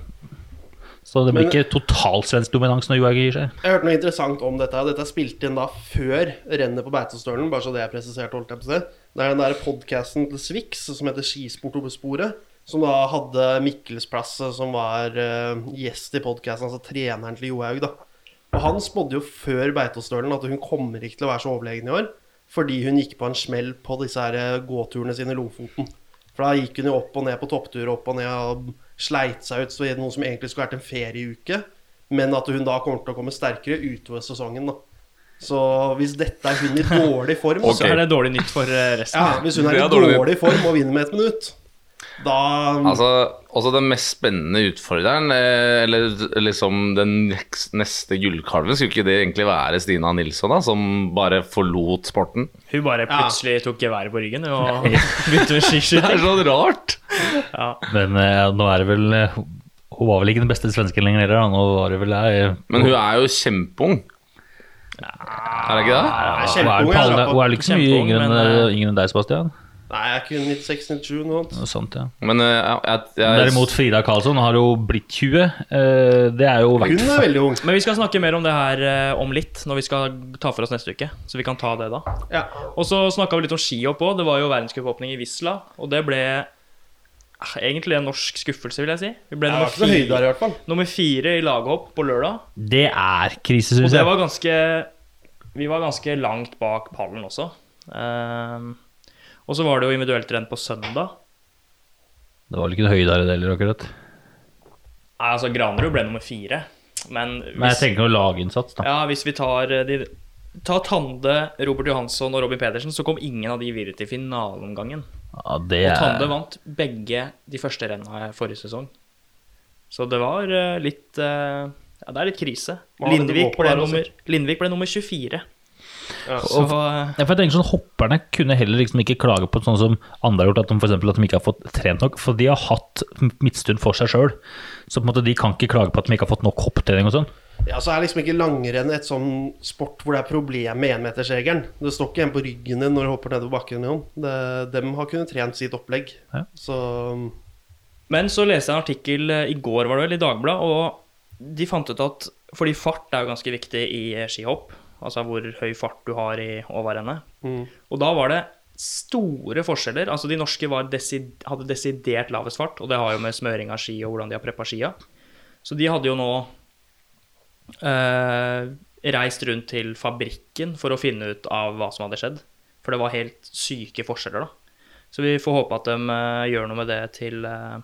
Så det blir Men- ikke totalsvensk dominans når Johaug gir seg. Jeg hørte noe interessant om dette. Dette er spilt inn da før rennet på Beitostølen, bare så det er presisert. holdt jeg på å. Det er den der podkasten til Swix som heter Skisport over sporet, som da hadde Mikkelsplass som var uh, gjest i podkasten, altså treneren til Johaug, da. Og han spådde jo før Beitostølen at hun kommer ikke til å være så overlegen i år, fordi hun gikk på en smell på disse her eh, gåturene sine i Lofoten. For da gikk hun jo opp og ned på topptur, opp og ned og sleit seg ut så i noe som egentlig skulle vært en ferieuke. Men at hun da kommer til å komme sterkere utover sesongen. da Så hvis dette er hun i dårlig form Så Ok. er det dårlig nytt for eh, resten. ja, Hvis hun er i er dårlig. dårlig form og vinner med et minutt, da Altså, også den mest spennende utfordreren, eh, eller liksom den neste gullkalven, skulle ikke det egentlig være Stina Nilsson, da, som bare forlot sporten? Hun bare Ja. plutselig tok geværet på ryggen og begynte med Det er sånn rart! Ja. Men eh, nå er det vel eh, Hun var vel ikke den beste svensken lenger heller. da. Nå var det vel eh, Men hun er jo kjempeung. Er det ikke det? Ja, Hun er, jeg hun er ikke så mye yngre enn men, yngre enn deg, Sebastian? Nei, jeg er ikke 96-97 noe sånt. Noe sånt, ja. Men uh, jeg, jeg, jeg, Derimot Frida Karlsson har jo blitt 20. Uh, Det er jo Hun er veldig ung. Men vi skal snakke mer om det her uh, om litt, når vi skal ta for oss neste uke. Så vi kan ta det da. Ja. Og så snakka vi litt om skihopp òg. Det var jo verdenscupåpning i Wisla, og det ble eh, egentlig en norsk skuffelse, vil jeg si. Vi ble Det nummer fire, høyder, i hvert fall. nummer fire i laghopp på lørdag. Det er krise, Og det var ganske Vi var ganske langt bak pallen også. Ehm, og så var det jo individuelt renn på søndag. Det var vel ikke noe høyde det heller, akkurat. Nei, altså Granerud ble nummer fire. Men hvis, Men jeg tenker noe laginnsats, da. ja, hvis vi tar eh, de, Ta Tande, Robert Johansson og Robin Pedersen, så kom ingen av de videre til finaleomgangen. Ja, det Og Tande er vant begge de første renna forrige sesong. Så det var eh, litt eh, Ja, det er litt krise. Lindvik ble, nummer, Lindvik ble nummer 24. Ja. Så og, Ja, for jeg tenker sånn Hopperne kunne heller liksom ikke klage på sånn som andre har gjort, at de, for eksempel, at de ikke har fått trent nok. For de har hatt midtstund for seg sjøl. Så på en måte de kan ikke klage på at de ikke har fått nok hopptrening og sånn. Ja, så er liksom ikke langrenn et sånn sport hvor det er problem med énmetersregelen. Det står ikke en på ryggen din når du hopper nedover bakken. Jon. Det, dem har kunnet trent sitt opplegg. Ja. Så Men så leste jeg en artikkel eh, i går, var det vel, i Dagbladet, og de fant ut at fordi fart er jo ganske viktig i skihopp, altså hvor høy fart du har i overrennet, mm. og da var det store forskjeller. Altså de norske var desid hadde desidert lavest fart, og det har jo med smøring av ski og hvordan de har preppa skia. Så de hadde jo nå eh, reist rundt til fabrikken for å finne ut av hva som hadde skjedd. For det var helt syke forskjeller, da. Så vi får håpe at de eh, gjør noe med det til eh,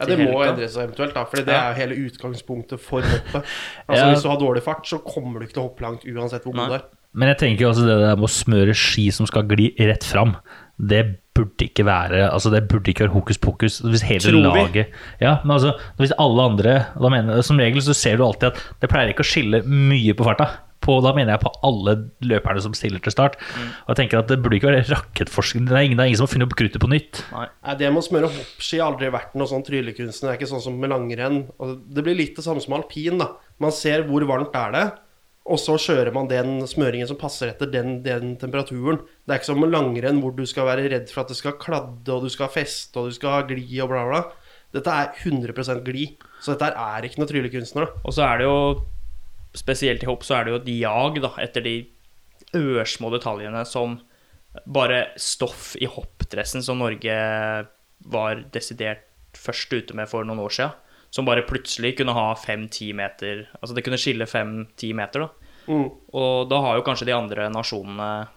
Ja, Det må helga. endre seg eventuelt, da, for det Ja. er jo hele utgangspunktet for hoppet. Altså Ja. Hvis du har dårlig fart, så kommer du ikke til å hoppe langt uansett hvor god du er. Men jeg tenker jo altså det der med å smøre ski som skal gli rett fram, det burde ikke være Altså det burde ikke være hokus pokus. Hvis hele Tror vi. laget Ja, men altså Hvis alle andre da mener, Som regel så ser du alltid at det pleier ikke å skille mye på farta. På, da mener jeg på alle løperne som stiller til start. Og jeg tenker at Det burde ikke være rakettforskning. Det er ingen, det er ingen som har funnet opp kruttet på nytt. Nei, Det med å smøre hoppski har aldri vært noe sånn tryllekunstner. Det er ikke sånn som med langrenn. Det blir litt det samme som alpin. da Man ser hvor varmt er det, og så kjører man den smøringen som passer etter den, den temperaturen. Det er ikke som med langrenn hvor du skal være redd for at det skal kladde, og du skal feste, og du skal ha gli og bla, bla. Dette er 100% gli. Så dette er ikke noe tryllekunstner. da Og så er det jo Spesielt i hopp så er det jo et jag da etter de ørsmå detaljene som bare stoff i hoppdressen som Norge var desidert først ute med for noen år siden. Som bare plutselig kunne ha fem-ti meter Altså det kunne skille fem-ti meter, da. Mm. Og da har jo kanskje de andre nasjonene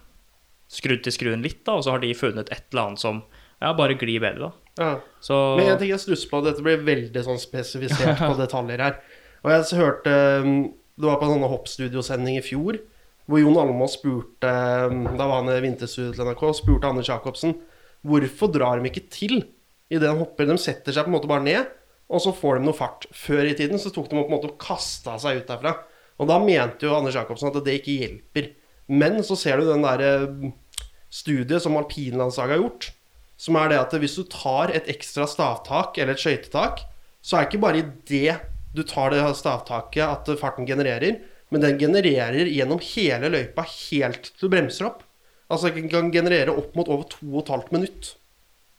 skrudd til skruen litt, da, og så har de funnet et eller annet som ja, bare glir bedre, da. Ja. Så Men en ting jeg stusser på, dette blir veldig sånn spesifisert på detaljer her. Og jeg hørte um, Det var på en sånn hoppstudiosending i fjor, hvor Jon Almaas spurte um, Da var han i vinterstudio til NRK, spurte Anders Jacobsen hvorfor drar de ikke til i det han hopper. De setter seg på en måte bare ned, og så får de noe fart. Før i tiden så tok de på en måte og kasta seg ut derfra. Og da mente jo Anders Jacobsen at det ikke hjelper. Men så ser du den derre um, studiet som alpinlandslaget har gjort, som er det at hvis du tar et ekstra stavtak eller et skøytetak, så er det ikke bare i det du tar det stavtaket at farten genererer, men den genererer gjennom hele løypa helt til du bremser opp. Altså den kan generere opp mot over 2,5 minutt.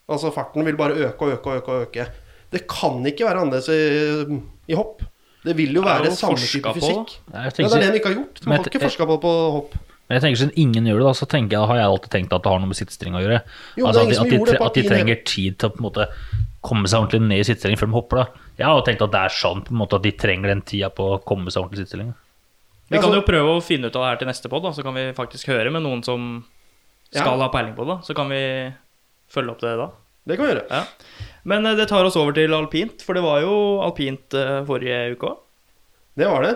Altså farten vil bare øke og øke og øke. og øke. Det kan ikke være annerledes i, i hopp. Det vil jo være jo samme type fysikk. Nei, Ja, tenker, det er det de ikke har gjort. De har ikke forska på på hopp. Men jeg tenker Siden ingen gjør det, da, så tenker jeg, har jeg alltid tenkt at det har noe med sittestring å gjøre. Jo, altså det at, de, at, de, at de trenger tid til å på en måte komme seg ordentlig ned i sittestilling før de hopper. da. Jeg har jo tenkt at det er sånn på en måte at de trenger den tida på å komme seg ordentlig i stillinga. Vi kan jo prøve å finne ut av det her til neste pod, så kan vi faktisk høre med noen som skal Ja. ha peiling på det. Så kan vi følge opp det da. Det kan vi gjøre. Ja. Men eh, det tar oss over til alpint, for det var jo alpint eh, forrige uke òg. Det var det.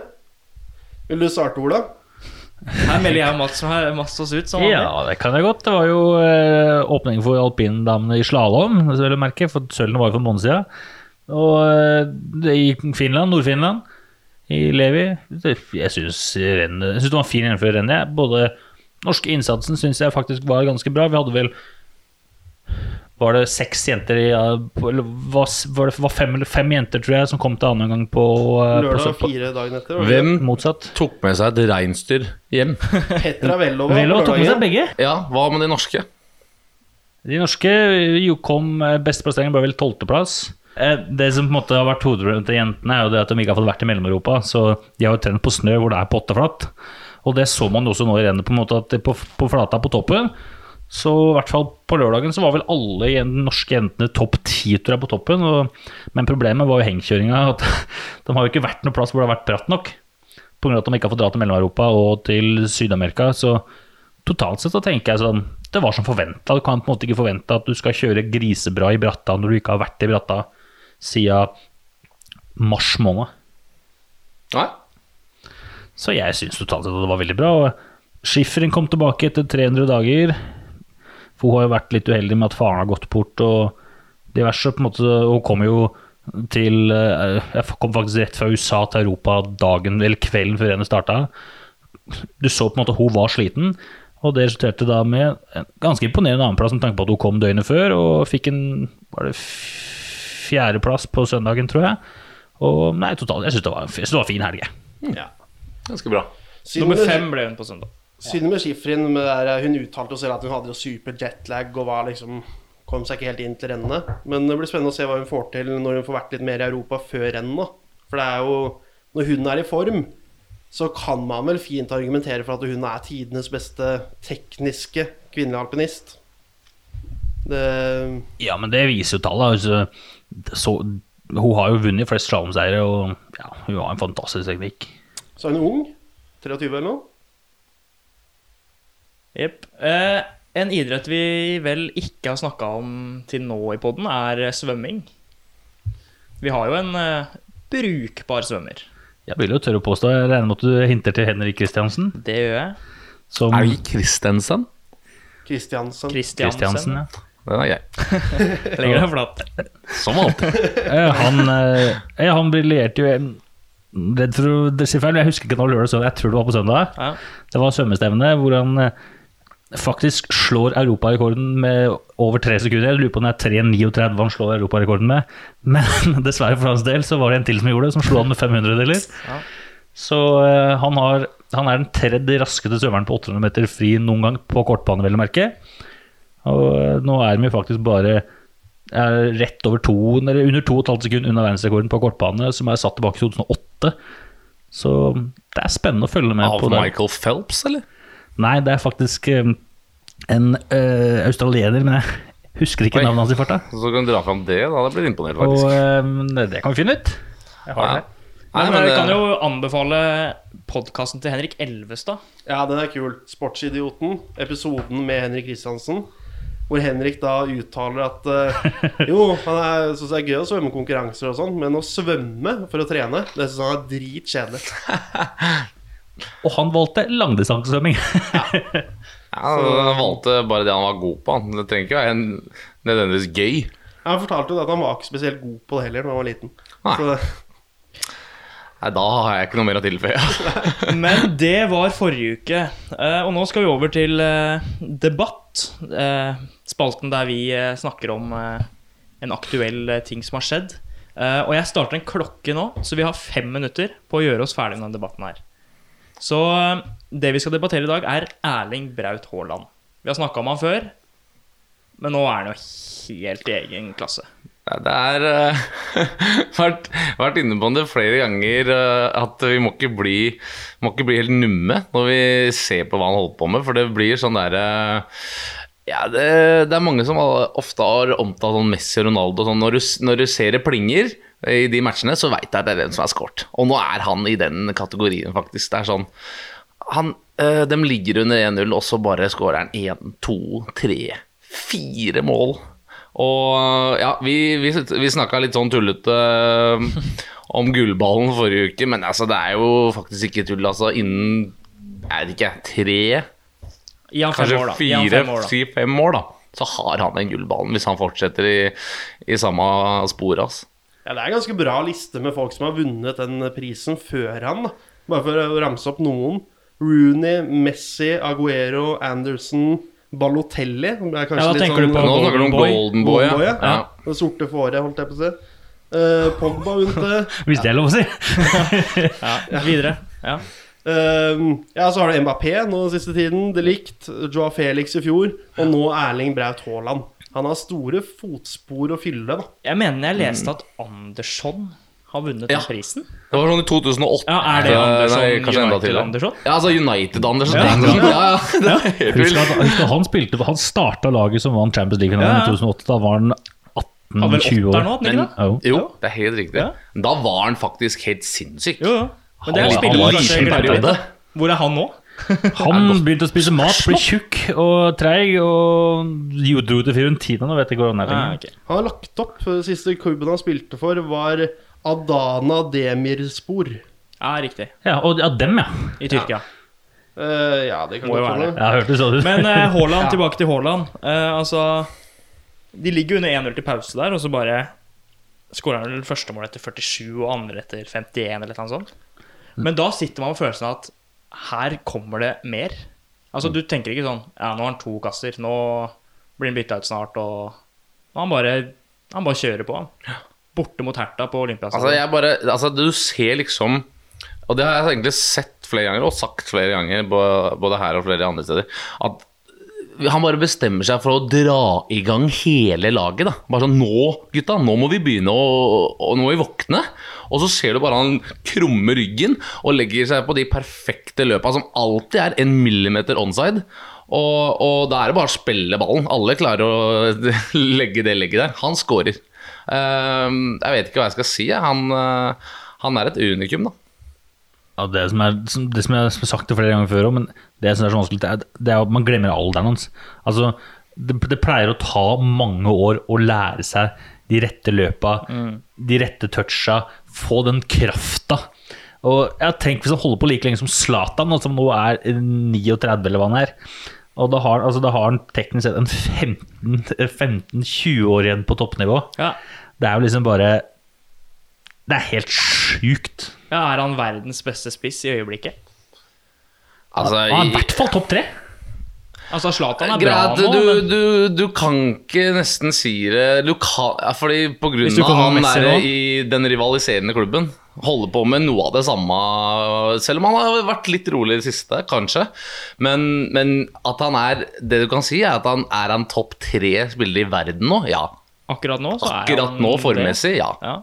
Vil du starte, Ola? Her melder jeg og Mats, Mats oss ut som. Ja, det kan jeg godt. Det var jo eh, åpning for alpindamene i slalåm, vil du merke, for sølven var jo for en måned siden. Og eh, i Finland, Nord-Finland, i Levi Jeg syns det var fin gjennomføring rennet. jeg. Både norske innsatsen syns jeg faktisk var ganske bra. Vi hadde vel Var det seks jenter i eller var, var det var fem eller fem jenter, tror jeg, som kom til annen gang på, eh, Lørdag på fire dagen etter. var det Hvem Motsatt. tok med seg et reinsdyr hjem? Petra Vellova. Velo på tok med seg begge. Ja, hva med de norske? De norske jo kom eh, Beste plassering ble vel tolvteplass. Eh, Det som på en måte har vært hovedproblemet til jentene, er jo det at de ikke har fått vært i Mellom-Europa. Så de har jo trent på snø hvor det er potteflatt. Og det så man også nå i rennet, på en måte at på, på flata på toppen. Så i hvert fall på lørdagen så var vel alle norske jentene topp ti tror jeg, på toppen. Og, men problemet var jo hengkjøringa. At de har jo ikke vært noe plass hvor det har vært bratt nok. Pga. at de ikke har fått dra til Mellom-Europa og til Syd-Amerika. Så totalt sett så tenker jeg sånn Det var som forventa. Du kan på en måte ikke forvente at du skal kjøre grisebra i bratta når du ikke har vært i bratta siden mars måned. Nei. Så jeg syns totalt sett at det var veldig bra. Og Skifferen kom tilbake etter 300 dager. For hun har jo vært litt uheldig med at faren har gått bort og diverse. på en måte, Hun kom jo til eh, Jeg kom faktisk rett fra USA til Europa dagen eller kvelden før rennet starta. Du så på en måte hun var sliten, og det resulterte da med en ganske imponerende annenplass med tanke på at hun kom døgnet før og fikk en var det fjerdeplass på søndagen, tror jeg. Og nei, totalt, jeg syns det, det var en fin helg. Ja. Ganske bra. Synd Nummer fem ble hun på søndag. Synd med Schifrin. Hun uttalte jo selv at hun hadde jo super jetlag og var liksom kom seg ikke helt inn til rennene. Men det blir spennende å se hva hun får til når hun får vært litt mer i Europa før rennene. For det er jo Når hun er i form, så kan man vel fint argumentere for at hun er tidenes beste tekniske kvinnelige alpinist. Det Ja, men det viser jo tallet. Altså, så, hun har jo vunnet flest slalåmseiere, og ja, hun har en fantastisk teknikk. Så er hun ung. 23 eller noe. Jepp. Eh, en idrett vi vel ikke har snakka om til nå i poden, er svømming. Vi har jo en eh, brukbar svømmer. Jeg vil jo tørre å påstå, jeg regner med at du hinter til Henrik Kristiansen. Det gjør jeg. Som Er det Kristensen? Kristiansen. Kristiansen, ja. Den er grei. Legger deg flat. Som alltid. Eh, Han, eh, ja, han briljerte jo en- Redd for å si feil, jeg husker ikke når lørdag søndag, jeg tror det var på søndag. Ja. Det var svømmestevne hvor han eh, faktisk slår europarekorden med over tre sekunder. Jeg lurer på om det er 3,39 han slår europarekorden med. Men dessverre for hans del så var det en til som gjorde det, som slo han med 500 deler. Ja. Så eh, han, har, han er den tredje raskeste svømmeren på 800 meter fri noen gang på kortbane, vel å merke. Og eh, nå er de jo faktisk bare er rett over to, eller under 2,5 sekunder unna verdensrekorden på kortbane, som er satt tilbake i 2008. Så det er spennende å følge med Av på det. Michael Phelps, eller? Nei, det er faktisk eh, en eh, australiener, men jeg husker ikke Oi. navnet hans i farta. Så kan du dra fram det, da. Det blir imponert, Og faktisk. eh, det kan vi finne ut. Jeg har Ja. det. Nei, Men, men vi kan jo anbefale podkasten til Henrik Elvestad. Ja, den er kul. Sportsidioten. Episoden med Henrik Kristiansen. Hvor Henrik da uttaler at uh, jo, han syns det er gøy å svømme konkurranser og sånn, men å svømme for å trene, det syns han er dritkjedelig. Og han valgte langdistansesvømming. Ja, han valgte bare det han var god på. Det trenger ikke være en, nødvendigvis gøy. Han fortalte jo at han var ikke spesielt god på det heller da han var liten. Nei. Så Nei, Da har jeg ikke noe mer å tilføye. Men det var forrige uke. Eh, og nå skal vi over til eh, debatt. Spalten der vi eh, snakker om eh, en aktuell eh, ting som har skjedd. Og jeg starter en klokke nå, så vi har fem minutter på å gjøre oss ferdig med denne debatten her. Så det vi skal debattere i dag, er Erling Braut Haaland. Vi har snakka om han før, men nå er han jo helt i egen klasse. Det er uh, vært, vært inne på det flere ganger uh, at vi må ikke, bli, må ikke bli helt numme når vi ser på hva han holder på med, for det blir sånn derre ja, det, det er mange som ofte har omtalt sånn Messi og Ronaldo. Sånn, når, du, når du ser det plinger i de matchene, så veit du at det er den som er skåret. Og nå er han i den kategorien, faktisk. Det er sånn han, øh, De ligger under 1-0, og så bare skårer han 1, 2, 3, 4 mål. Og ja, vi, vi, vi snakka litt sånn tullete øh, om gullballen forrige uke, men altså, det er jo faktisk ikke tull. Altså, innen jeg vet ikke, tre, Gi han fem kanskje år, da. Gi fire, fem år, da. si fem år, da, så har han den gullballen hvis han fortsetter i, i samme spor. Altså. ja, det er en ganske bra liste med folk som har vunnet den prisen før han. da Bare for å ramse opp noen. Rooney, Messi, Aguero, Anderson, Balotelli. som er kanskje Ja, da litt tenker du sånn- på Nå snakker du om Golden Golden Boy, Golden Boy, ja. ja. ja. Det sorte fåret, holdt jeg på å si. Uh, Pogba vant det. Hvis det er lov å si. Ja, videre. Ja. Ehm, ja, så har du Mbappé nå den siste tiden. det likt. Joa Felix i fjor. Og nå Erling Braut Haaland. Han har store fotspor å fylle, da. Jeg mener jeg leste at Andersson har vunnet Ja. den prisen. Det var sånn i 2008. Ja, er det Andersson, Nei, kanskje enda United tidligere. Andersson? Ja, altså United-Andersson. Ja. Ja, ja, ja, det helt Husk at, husk at han spilte Han starta laget som vant Champions League-finalen Ja, ja. i 2008. Da var han 18-20 år. nå, Men-? Jo. Jo, det er helt riktig. Ja. Da var han faktisk helt sinnssyk. Jo, jo. Men det er var- spiller man kanskje glemmer litt. Hvor er han nå? Han begynte å spise mat, ble tjukk og treig og jo, dro til Fiorentina. Nå vet jeg ikke hvor han er Ah, lenger. Han har lagt opp. eh, Siste klubben han spilte for, var Adana Demirspor. Ja, riktig. Ja, og ja, dem, ja. I Tyrkia. Eh, ja, det kan godt være hende. Jeg hørte sånn ut. Men uh, Haaland, tilbake til Haaland. Uh, altså De ligger under 1-0 til pause der, og så bare skårer han første mål etter 47 og andre etter 51 eller noe sånt. Men da sitter man med følelsen av at her kommer det mer. Altså Du tenker ikke sånn Ja, nå har han to kasser. Nå blir han bytta ut snart, og han bare, han bare kjører på. han. Borte mot Herta på Altså, Olympiastadion. jeg bare, altså, du ser liksom Og det har jeg egentlig sett flere ganger, og sagt flere ganger, både her og flere andre steder, at han bare bestemmer seg for å dra i gang hele laget. da Bare sånn Nå, gutta, nå må vi begynne å og Nå må vi våkne. Og så ser du bare han krumme ryggen og legger seg på de perfekte løpa som alltid er en millimeter onside. Og, og da er det bare å spille ballen. Alle klarer å legge det legget der. Han scorer. Ehm, jeg vet ikke hva jeg skal si. Han, eh, han er et unikum, da. Ja, det, som er, det som jeg har sagt det flere ganger før òg, men det som er så vanskelig, det er, at man glemmer alderen hans. Altså, det, det pleier å ta mange år å lære seg de rette løpa, de rette toucha, få den krafta. Og jeg tenker Hvis han holder på like lenge som Zlatan, som nå er 39 eller hva han er Og da har, altså, da har han teknisk sett en 15-20 år igjen på toppnivå. Ja. Det er jo liksom bare Det er helt sjukt. ja, Er han verdens beste spiss i øyeblikket? Altså, Han er i hvert fall topp tre. Altså, Zlatan er bra nå, du, men du, du kan ikke nesten si det. Du kan, Fordi på grunn du av han er i den rivaliserende klubben Holder på med noe av det samme Selv om han har vært litt rolig i det siste, kanskje. Men, men at han er Det du kan si er at han er en topp tre spiller i verden nå, ja. Akkurat nå så er Akkurat han nå det. formessig, ja. Ja.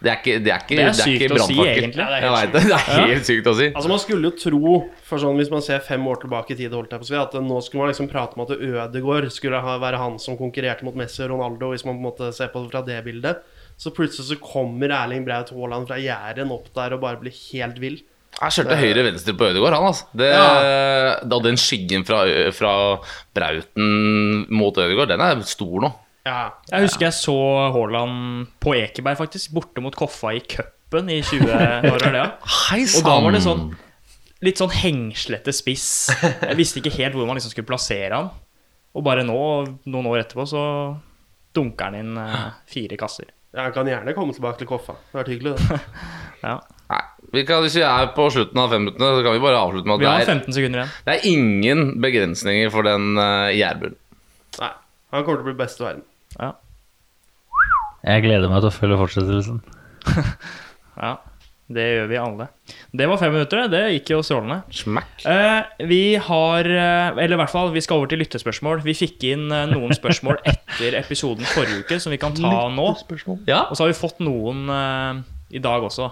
Det er ikke, det er ikke, Det er det er sykt ikke å si, egentlig. Ja, det er det, er helt sykt å si Altså Man skulle jo tro, for sånn hvis man ser fem år tilbake i tid, holdt jeg på å si, at nå skulle man liksom prate om at Ødegaard skulle ha, være han som konkurrerte mot Messi og Ronaldo, hvis man på en måte ser på det fra det bildet. Så plutselig så kommer Erling Braut Haaland fra Jæren opp der og bare blir helt vill. Jeg kjørte høyre-venstre på Ødegaard, han altså. Det, Da den skyggen fra, fra Brauten mot Ødegaard, den er stor nå. Ja, Jeg husker jeg så Haaland på Ekeberg, faktisk. Borte mot Koffa i cupen i 20... år. det, ja? Hei Og da var det sånn litt sånn hengslete spiss. Jeg visste ikke helt hvor man liksom skulle plassere han. Og bare nå, noen år etterpå, så dunker han inn eh, fire kasser. Jeg kan gjerne komme tilbake til Koffa. Det har vært hyggelig, det. Ja. Nei, vi kan, Hvis vi er på slutten av fem minuttene, så kan vi bare avslutte med Vi har at det er, 15 sekunder igjen. det er ingen begrensninger for den uh, jærbunnen. Nei. Han kommer til å bli best i verden. Ja. Jeg gleder meg til å følge fortsettelsen. ja. Det gjør vi alle. Det var fem minutter, det. Det gikk jo strålende. Smack. Eh, vi har eh, Eller i hvert fall, vi skal over til lyttespørsmål. Vi fikk inn eh, noen spørsmål etter episoden forrige uke som vi kan ta nå. Ja. Og så har vi fått noen eh, i dag også.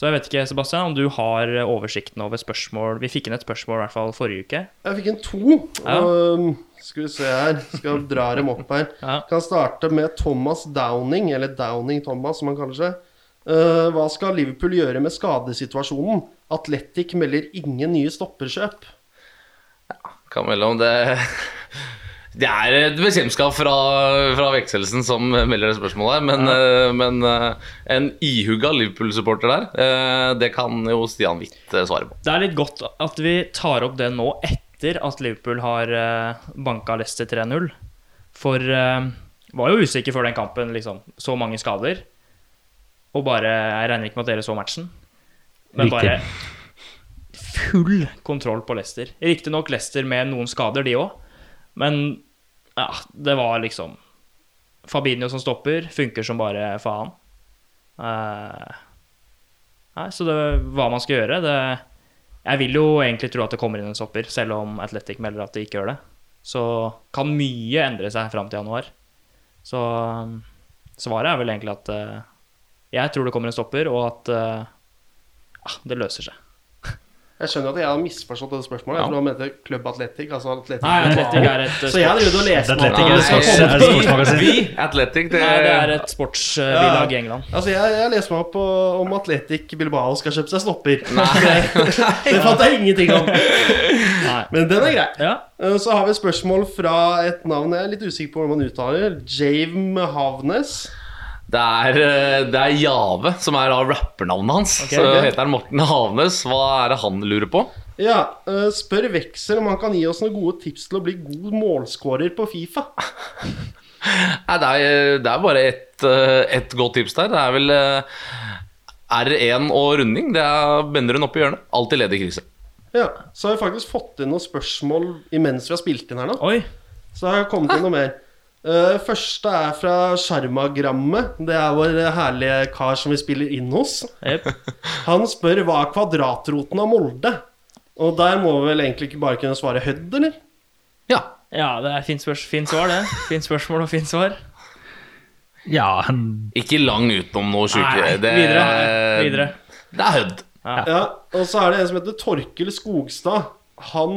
Så jeg vet ikke, Sebastian, om du har eh, oversikten over spørsmål Vi fikk inn et spørsmål i hvert fall forrige uke. Jeg fikk inn to. Ja. Um, skal vi se her. Skal dra dem opp her. Ja. Kan starte med Thomas Downing, eller Downing Thomas, som han kaller seg. Uh, hva skal Liverpool gjøre med skadesituasjonen? Atletic melder ingen nye stopperkjøp. Kan melde om det Det er et bekjentskap fra, fra vekselsen som melder det spørsmålet her, men, ja. men eh, en ihuga Liverpool-supporter der, eh, det kan jo Stian Witt eh, svare på. Det er litt godt at vi tar opp det nå etter at Liverpool har banka Leicester 3-0. For jeg var jo usikker før den kampen, liksom. Så mange skader. Og bare Jeg regner ikke med at dere så matchen. Men Riktig. bare full kontroll på Leicester. Riktignok Leicester med noen skader, de òg. Men ja, det var liksom Fabinho som stopper, funker som bare faen. Uh, nei, så det, hva man skal gjøre det, Jeg vil jo egentlig tro at det kommer inn en stopper, selv om Athletic melder at de ikke gjør det. så kan mye endre seg fram til januar. Så um, svaret er vel egentlig at uh, jeg tror det kommer en stopper, og at ah, det løser seg. Jeg skjønner at jeg har misforstått det spørsmålet. Jeg tror han mente Club Atletic. Altså Atletic. Nei, Atletic er et Så jeg hadde drevet og lest meg opp Atletic er det er det sportsmagasin? Vi, Athletic, det, Nei, det er et sportsbilag i England. Altså, jeg, jeg leser meg opp på, om Atletic Bilbao skal kjøpe seg stopper. det fant jeg ingenting om. Nei. Men den er grei. Ja. Eh, Så har vi et spørsmål fra et navn jeg er litt usikker på hvordan man uttaler. Jave Havnes. Det er, eh, det er Jave som er av rappernavnet hans. Okay, så okay. heter han Morten Havnes. Hva er det han lurer på? Ja, eh, spør Veksel om han kan gi oss noen gode tips til å bli god målskårer på Fifa. Nei, det, er, det er bare ett et godt tips der. Det er vel eh, R1 og runding. Det er hun oppe i hjørnet. Alltid ledig krise. Ja, Så har vi faktisk fått inn noen spørsmål imens vi har spilt inn her nå. Oi. Så har jeg kommet inn noe mer. Eh, første er fra Sjarmagrammet. Det er vår herlige kar som vi spiller inn hos. Yep. Han spør hva er kvadratroten av Molde? Og der må vi vel egentlig ikke bare kunne svare Hødd, eller? Ja. Ja, det er fint, spørs fint svar, det. Fint spørsmål og fint svar. Ja, han Ikke lang utenom noe sjuke. Det, videre. Videre. Det er Hødd. Ja, Og så er det en som heter Torkel Skogstad. Han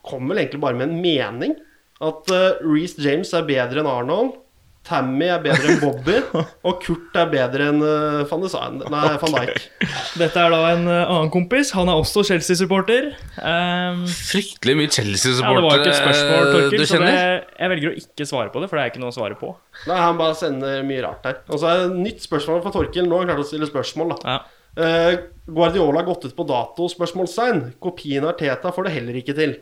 kommer vel egentlig bare med en mening. At uh, Reece James er bedre enn Arnold. Tammy er bedre enn Bobby. Og Kurt er bedre enn uh, Van, Design, Nei, Van Dijk. Dette er da en uh, annen kompis. Han er også Chelsea-supporter. Um, Fryktelig mye ja, det var ikke et spørsmål, Torkel, du så det, jeg velger å ikke svare på det, for det er ikke noe å svare på. Nei, Han bare sender mye rart her. Og så er det et nytt spørsmål fra Torkil. Nå har han klart å stille spørsmål, da. Ja. Eh, Guardiola har gått ut på dato? Spørsmålstegn. Kopien av Teta får det heller ikke til.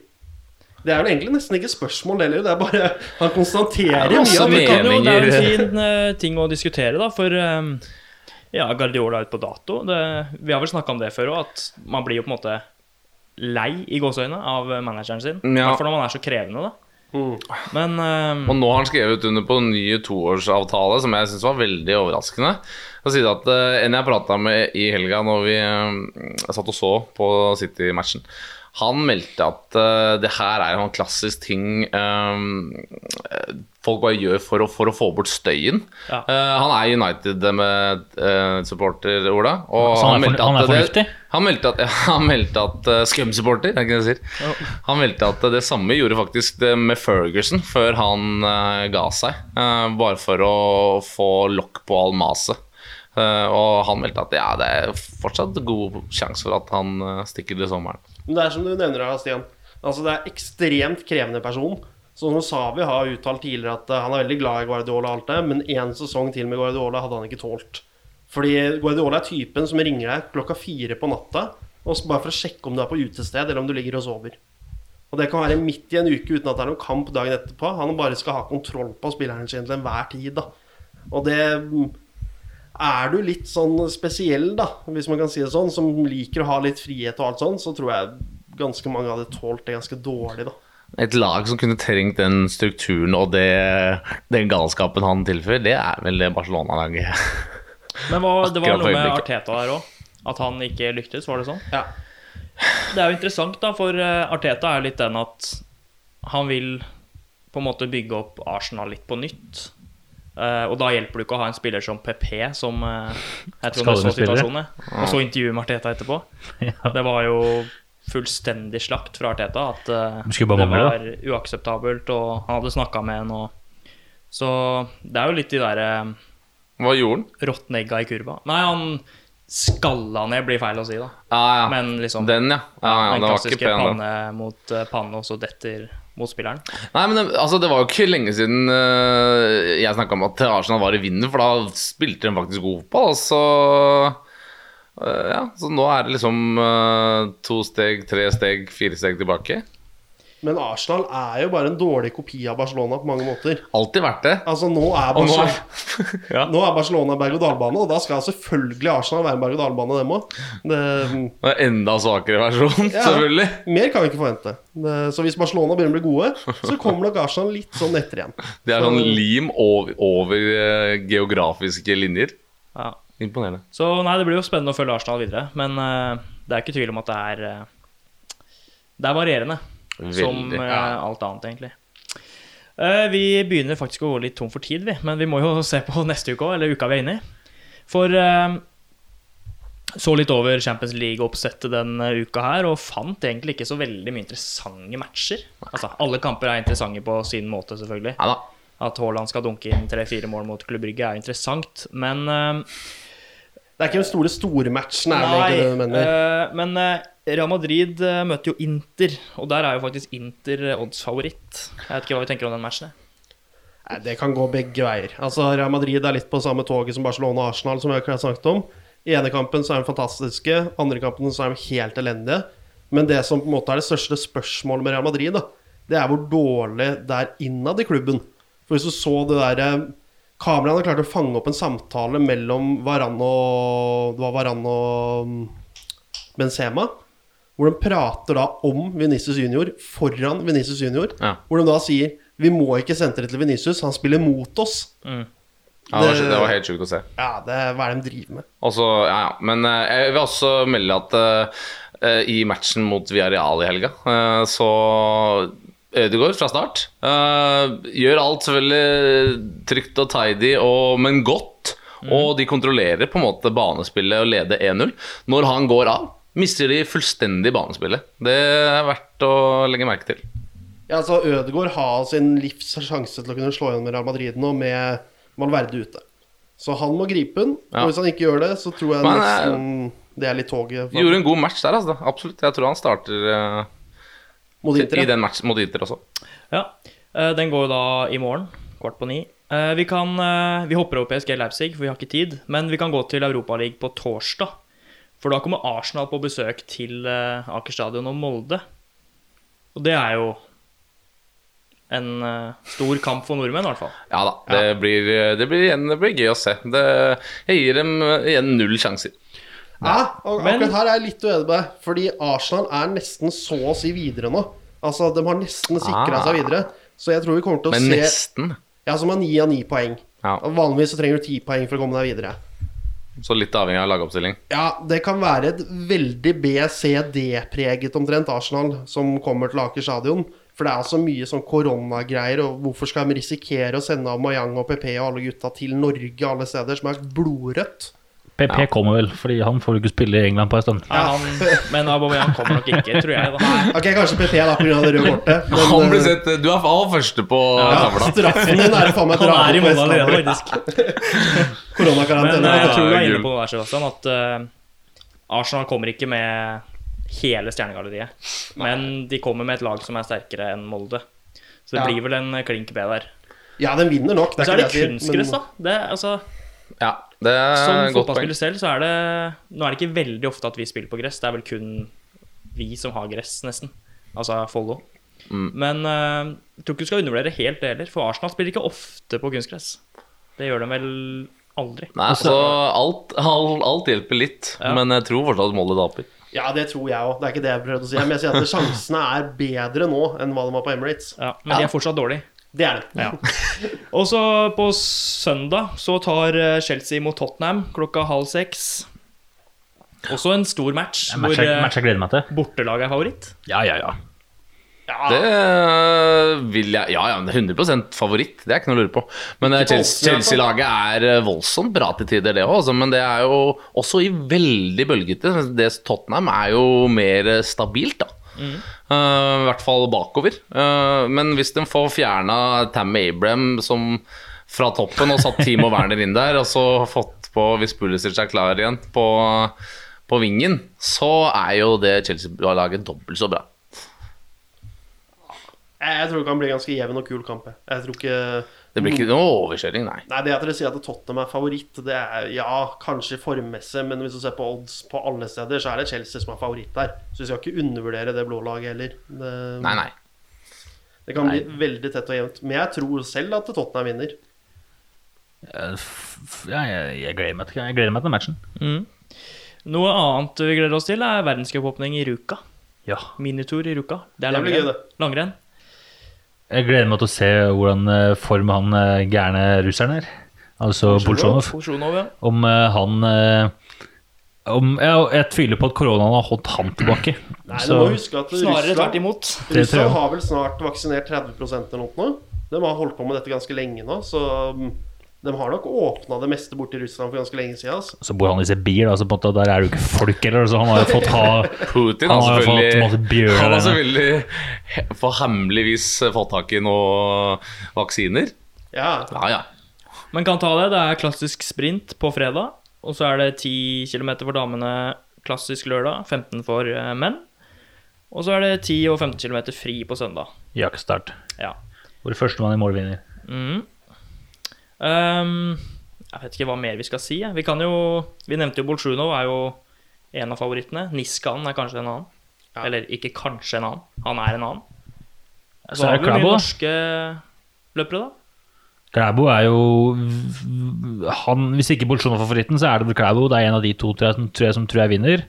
Det er vel egentlig nesten ikke spørsmål heller. Det er bare Han konstaterer mye det, det. kan jo, det er en fin uh, ting å diskutere, da, for um, ja, Guardiola er ute på dato. Det, vi har vel snakka om det før òg, at man blir jo på en måte lei i gåseøynene av manageren sin. I Ja. hvert fall når man er så krevende, da. Mm. Men uh, Og nå har han skrevet under på en ny toårsavtale, som jeg syns var veldig overraskende. Jeg si at uh, En jeg prata med i helga når vi uh, satt og så på City-matchen, han meldte at uh, det her er en klassisk ting um, folk bare gjør for å, for å få bort støyen. Ja. Uh, han er United-supporter, Ola. Og Så han er meldte for- han er det-? Han meldte at, ja, han meldte at uh, Scum-supporter, er ikke det jeg sier? Han meldte at det samme gjorde faktisk det med Ferguson før han eh, ga seg. eh, bare for å få lokk på all maset. Eh, og han meldte at ja, det er fortsatt god sjanse for at han eh, stikker til sommeren. Men det er som du nevner her, Stian. Altså Det er ekstremt krevende person. Sånn som Savi har uttalt tidligere at eh, han er veldig glad i Guardiola, og alt det, men én sesong til med Guardiola hadde han ikke tålt. Fordi Guardiola er typen som ringer deg klokka fire på natta bare for å sjekke om du er på utested eller om du ligger og sover. Og det kan være midt i en uke uten at det er noen kamp dagen etterpå. Han bare skal ha kontroll på spilleren sin til enhver tid. da Og det Er du litt sånn spesiell, da, hvis man kan si det sånn, som liker å ha litt frihet og alt sånn, så tror jeg ganske mange hadde tålt det ganske dårlig, da. Et lag som kunne trengt den strukturen og det, den galskapen han tilfører, det er vel det Barcelona-laget. Men hva, det var noe med. Arteta der òg. At han ikke lyktes, var det sånn? Ja. Det er jo interessant, da, for eh, Arteta er litt den at han vil på en måte bygge opp Arsenal litt på nytt. Eh, og da hjelper det ikke å ha en spiller som PP, som uh, Jeg tror han så situasjonen. Og så intervjuet med Arteta etterpå. Ja. Det var jo fullstendig slakt fra Arteta. At uh, Det var uakseptabelt, og han hadde snakka med en og Så det er jo litt de derre Hva gjorde han? Råtnegga i kurva. Nei, han skalla ned, blir feil å si, da. Ah, ja. Men liksom Den, ja. Ah, ja den klassiske panne mot eh, panne, og så detter motspilleren. Nei, men det, altså, det var jo ikke lenge siden uh, jeg snakka om at Arsenal var i vinden, for da spilte de faktisk god fotball. Så, uh, ja, så nå er det liksom uh, to steg, tre steg, fire steg tilbake. Men Arsenal er jo bare en dårlig kopi av Barcelona på mange måter. Alltid vært det. Altså Nå er Barcelona, nå er, ja. nå er Barcelona berg-og-dal-bane, og da skal selvfølgelig Arsenal være en berg-og-dal-bane, dem òg. det er enda svakere versjon, Ja. selvfølgelig. Mer kan vi ikke forvente. Det, så hvis Barcelona begynner å bli gode, så kommer nok Arsenal litt sånn etter igjen. Det er sånn lim over, over øh, geografiske linjer. Ja. Imponerende. Så nei, det blir jo spennende å følge Arsenal videre. Men uh, det er ikke tvil om at det er uh, Det er varierende. Som Veldig. eh, alt annet, egentlig. Eh, vi begynner faktisk å gå litt tom for tid, vi. Men vi må jo se på neste uke òg, eller uka vi er inne i. For eh, så litt over Champions League-oppsettet denne uka her, og fant egentlig ikke så veldig mye interessante matcher. Altså, alle kamper er interessante på sin måte, selvfølgelig. Ja. At Haaland skal dunke inn tre-fire mål mot Klubb Brygge, er interessant. Men Det er ikke den store stormatchen, er det du mener? Uh, men eh, Real Madrid eh, møter jo Inter, og der er jo faktisk Inter odds oddsfavoritt. Jeg vet ikke hva vi tenker om den matchen. jeg. Nei, det kan gå begge veier. Altså, Real Madrid er litt på samme toget som Barcelona og Arsenal, som vi har snakket om. I ene kampen så er de fantastiske, andre kampen så er de helt elendige. Men det som på en måte er det største spørsmålet med Real Madrid, da, det er hvor dårlig det er innad i klubben. For hvis du så det der Kameraene klarte å fange opp en samtale mellom Varan og Det var Varan og mm, Benzema. Hvor de prater da om Venezia Junior foran Venezia Junior. Ja. Hvor de da sier Vi må ikke sentre til Venicius, han spiller mot oss. Ja, det, var, Det- var helt sjukt å se. Ja, det er hva er det de driver med? Også, ja, ja. Men eh, jeg vil også melde at uh, i matchen mot Villarreal i helga, uh, så Ødegaard fra start. Uh, gjør alt selvfølgelig trygt og tidy, og, men godt. Og de kontrollerer på en måte banespillet og leder 1-0. Når han går av, mister de fullstendig banespillet. Det er verdt å legge merke til. Ja, altså Ødegaard har sin livs sjanse til å kunne slå igjen med Real Madrid nå, med Valverde ute. Så han må gripe den. Ja. Og hvis han ikke gjør det, så tror jeg Men, eh, nesten det er litt toget Gjorde en god match der, altså. Absolutt. Jeg tror han starter eh, mot Inter. i den matchen mot Inter også. Ja, eh, Den går jo da i morgen, kvart på ni. Eh, Vi, kan, eh, vi hopper over PSG Leipzig, for vi har ikke tid. Men vi kan gå til Europaligaen på torsdag. For da kommer Arsenal på besøk til Aker Stadion og Molde. Og det er jo en stor kamp for nordmenn, i hvert fall. Ja da, det, Blir, det, blir igjen, det blir gøy å se. Det, jeg gir dem igjen null sjanser. Ja, og Men- akkurat her er jeg litt uenig med deg. Fordi Arsenal er nesten så å si videre nå. Altså, De har nesten sikra Ah. seg videre. Så jeg tror vi kommer til å Men se nesten. Ja, som har ni av ni poeng. Ja. Og Vanligvis så trenger du ti poeng for å komme deg videre. Så litt avhengig av lagoppstilling. Ja, det kan være et veldig BCD-preget omtrent Arsenal som kommer til Aker stadion. For det er så mye sånn koronagreier, og hvorfor skal de risikere å sende Mayang og PP og alle gutta til Norge alle steder, som er blodrødt? PP kommer vel, fordi han får ikke spille i England på en stund. Ja, han, men Aubameyang kommer nok ikke, tror jeg. da. Ok, kanskje PP da pga. det røde kortet. men, Han blir eh, sett, du er all første på ja, tavla. straffen din er faen meg Han dra er i på mål allerede, faktisk. Men Koronakarantene. eh, jeg tror du er inne på noe der, Sebastian, at uh, Arsenal kommer ikke med hele stjernegalleriet. Men de kommer med et lag som er sterkere enn Molde. Så det Ja. blir vel en klink B der. Ja, den vinner nok. Men så er det kunstgress, da. Det, er- altså, Ja, det er som fotballspiller selv, så er det Nå er det ikke veldig ofte at vi spiller på gress. Det er vel kun vi som har gress, nesten. Altså Follo. Mm. Men jeg jeg tror ikke du skal undervurdere helt det heller, for Arsenal spiller ikke ofte på kunstgress. Det gjør de vel aldri. Nei, så alt, alt, alt hjelper litt, Ja. men jeg tror fortsatt Molde taper. Ja, det tror jeg òg. Det er ikke det jeg prøvde å si. Men jeg sier at sjansene er bedre nå enn hva de var på Emirates. Ja, men de er fortsatt dårlige. Det er det. Ja. Og så på søndag så tar eh, Chelsea mot Tottenham klokka halv seks. Også en stor match hvor match jeg, eh, match jeg gleder meg til. bortelaget er favoritt. Ja, ja, ja. Ja, Det vil jeg Ja, ja, men 100 favoritt. Det er ikke noe å lure på. Men eh. Chelsea-laget er eh, voldsomt bra til tider, det òg. Men det er jo også i veldig bølgete. Det Tottenham er jo mer eh, stabilt, da. Mm. Uh, I hvert fall bakover. Uh, men hvis de får fjerna Tammy Abraham som fra toppen og satt Timo Werner inn der, og så fått på hvis Pulisic er klar igjen på, på vingen, så er jo det Chelsea-laget dobbelt så bra. Jeg tror det kan bli ganske jevn og kul kamp. jeg. Tror ikke Det blir ikke noe overkjøring, nei. Nei, Det at dere sier at Tottenham er favoritt, det er ja, kanskje formmessig, men hvis du ser på odds på alle steder, så er det Chelsea som er favoritt der. Så vi skal ikke undervurdere det blå laget heller. Det, Nei, nei. det kan bli veldig tett og jevnt. Men jeg tror selv at Tottenham vinner. Eh, ja jeg, jeg, gleder meg til, jeg gleder meg til matchen. Noe annet vi gleder oss til, er verdenscupåpning i Ruka. Ja. Minitur i Ruka. Det er Det blir gøy, det. langrenn. Jeg gleder meg til å se hvordan eh, form han eh, gærne russeren er. Altså Bolsjunov. Ja. Om eh, han om, ja, Jeg tviler på at koronaen har holdt han tilbake. Nei, du må huske at Snarere tvert imot. Russland har vel snart vaksinert 30 eller noe. De har holdt på med dette ganske lenge nå, så mm, de har nok åpna det meste borti Russland for ganske lenge siden. Altså. Så bor han i Sibir, da, så på en måte der er det jo ikke folk heller. Så han har jo fått ha Putin Han har jo fått selvfølgelig masse bjørner Han har selvfølgelig he- for hemmeligvis fått tak i noen vaksiner. Ja, Ja, ja. Men kan ta det. Det er klassisk sprint på fredag. Og så er det 10 km for damene klassisk lørdag, 15 for eh, menn. Og så er det 10 og 15 km fri på søndag. jaktstart. Ja. Hvor førstemann i mål vinner. Mhm. Ehm, jeg vet ikke hva mer vi skal si. Vi kan jo Vi nevnte jo Bolsjunov er jo en av favorittene. Niskan er kanskje en annen. Ja. Eller ikke kanskje en annen. Han er en annen. Så er det vi jo mye Klæbo, da. norske løpere, da. Klæbo er jo han, Hvis ikke Bolsjunov er favoritten, så er det Klæbo. Det er en av de to tre, som tror jeg vinner.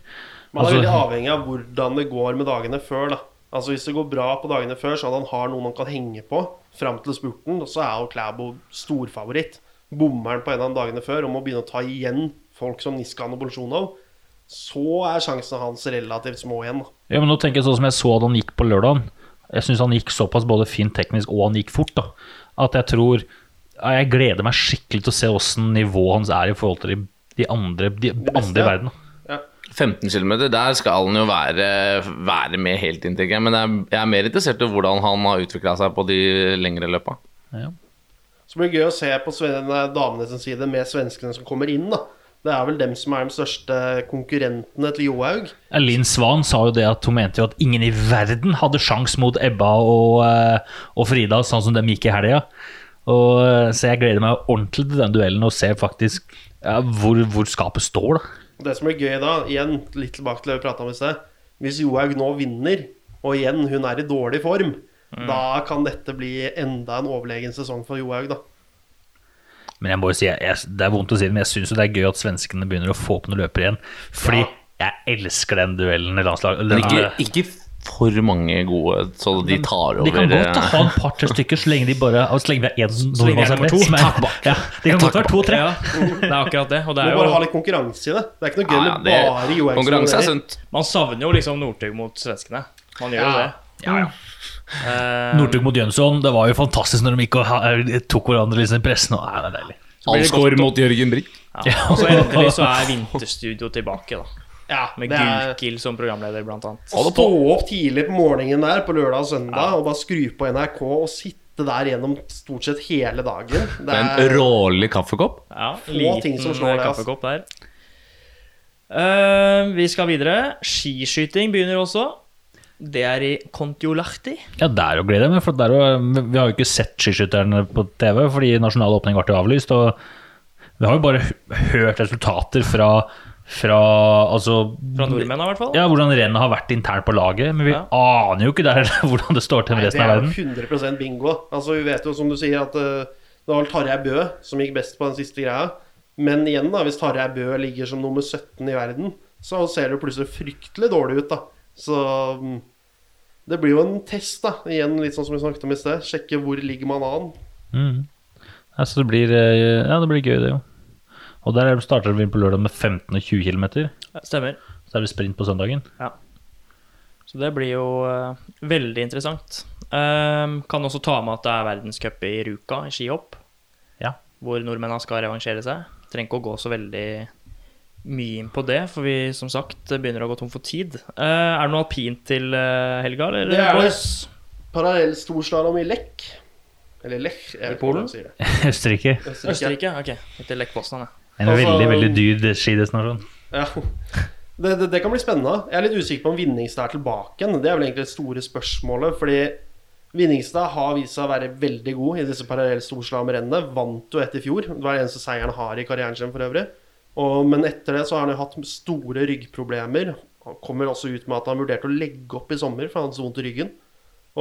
Man er Altså- veldig avhengig av hvordan det går med dagene før. da Altså Hvis det går bra på dagene før, så at han har noen han kan henge på fram til spurten, så er jo Klæbo storfavoritt. Bommer han på en av de dagene før og må begynne å ta igjen folk som Niskan og Bolsjunov, så er sjansene hans relativt små igjen. Ja, men nå tenker jeg sånn som jeg så at han gikk på lørdagen. Jeg syns han gikk såpass både fint teknisk og han gikk fort. da At jeg tror Jeg gleder meg skikkelig til å se åssen nivået hans er i forhold til de, de andre, de beste, andre i verden. da. Ja. 15 km, der skal han jo være, være med helt inn, tenker jeg. Men jeg er, jeg er mer interessert i hvordan han har utvikla seg på de lengre løpa. Ja. Så blir det gøy å se på damenes damene sin side med svenskene som kommer inn. da Det er vel dem som er de største konkurrentene til Johaug. Linn Svan sa jo det at hun mente jo at ingen i verden hadde sjans mot Ebba og, eh, og Frida, sånn som dem gikk i helga. Og, eh, så jeg gleder meg ordentlig til den duellen og ser faktisk ja, hvor, hvor skapet står, da. Det som er gøy da, igjen litt tilbake til det vi prata om i sted Hvis Johaug nå vinner, og igjen hun er i dårlig form, da kan dette bli enda en overlegen sesong for Johaug, da. Men jeg må jo si, jeg, jeg, det er vondt å si det, men jeg syns det er gøy at svenskene begynner å få opp noen løpere igjen. Fordi jeg elsker den duellen i landslaget. Ikke, ikke for mange gode, så de tar over De kan godt eh, ha en par-tre stykker så lenge de bare Så lenge vi er én nordmann som er to. er- Ja, de kan godt være to-tre. Ja, det er akkurat det. Og det er må bare ha litt konkurranse i det. Det er ikke noe gøy med ja, bare Johaug Konkurranse er sunt. man savner jo liksom Northug mot svenskene. Man gjør jo Ja. det. Ja, ja. Eh, Northug mot Jønsson, det var jo fantastisk når de gikk og tok hverandre liksom i pressen. Og, ja, det er deilig. Alsgaard mot Jørgen Brink. ja. Og så endelig så er Vinterstudio tilbake, da. Ja, Med er Gulkil som programleder, blant annet. å stå opp tidlig på morgenen der på lørdag og søndag og bare skru på NRK og sitte der gjennom stort sett hele dagen. Det Med en er rålig kaffekopp. Ja, liten ting som slår det, kaffekopp der. Uh, vi skal videre. Skiskyting begynner også. Det er i Kontiolahti. Ja, der gleder jeg meg, for der vi har jo ikke sett skiskytterne på TV fordi nasjonal åpning ble avlyst. Og vi har jo bare hørt resultater fra, fra altså Fra nordmenn, i hvert fall. Ja, hvordan rennet har vært internt på laget, men vi Ja. aner jo ikke der hvordan det står til med resten av verden. det er jo 100% bingo. Altså, vi vet jo, som du sier, at uh, det var Tarjei Bø som gikk best på den siste greia. Men igjen, da, hvis Tarjei Bø ligger som nummer 17 i verden, så ser det jo plutselig fryktelig dårlig ut, da. Så mm, det blir jo en test, da. Igjen litt sånn som vi snakket om i sted. Sjekke hvor ligger man an. Mm. Altså, det blir, eh, ja, det blir gøy, det jo. Og der starter vi på lørdag med 15 og 20 km. Stemmer. Så er det sprint på søndagen. Så det blir jo uh, veldig interessant. Um, kan også ta med at det er verdenscup i Ruka i skihopp. Ja. Hvor nordmennene skal revansjere seg. Trenger ikke å gå så veldig mye inn på det, for vi som sagt begynner å gå tom for tid. Uh, er det noe alpint til uh, helga, eller? Det er det. Parallell storslalåm i Lech. Eller Lech. jeg vet ikke hvordan man sier det. Østerrike. Østerrike. Østerrike? Ok. Etter Lech Poznan, ja. En Altså- veldig, veldig dyr skidestinasjon. Ja. Det, det, det kan bli spennende. Jeg er litt usikker på om Vinningstad er tilbake igjen. Det er vel egentlig det store spørsmålet. Fordi Vinningstad har vist seg å være veldig god i disse parallelle storslalåmrennene. Vant jo etter i fjor. Det var den eneste seieren han har i karrieren sin for øvrig. Og, men etter det så har han jo hatt store ryggproblemer. Han kommer også ut med at han vurderte å legge opp i sommer, for han hadde så vondt i ryggen.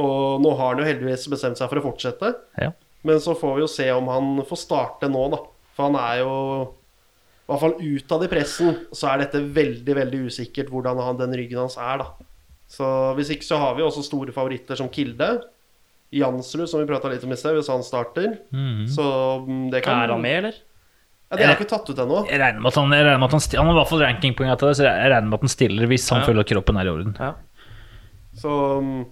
Og nå har han jo heldigvis bestemt seg for å fortsette. Ja. Men så får vi jo se om han får starte nå, da. For han er jo I hvert fall utad i pressen så er dette veldig, veldig usikkert hvordan han, den ryggen hans er, da. Så hvis ikke så har vi også store favoritter som Kilde. Jansrud, som vi prata litt om i sted, hvis han starter. Mhm. Så mm, det kan Er han med, eller? Ja, Det er ikke tatt ut ennå. Jeg regner med at han, jeg regner med at han, sti- han har i hvert fall rankingpoeng til det, så jeg regner med at han stiller hvis han Ja. føler at kroppen er i orden. Ja. Så mm,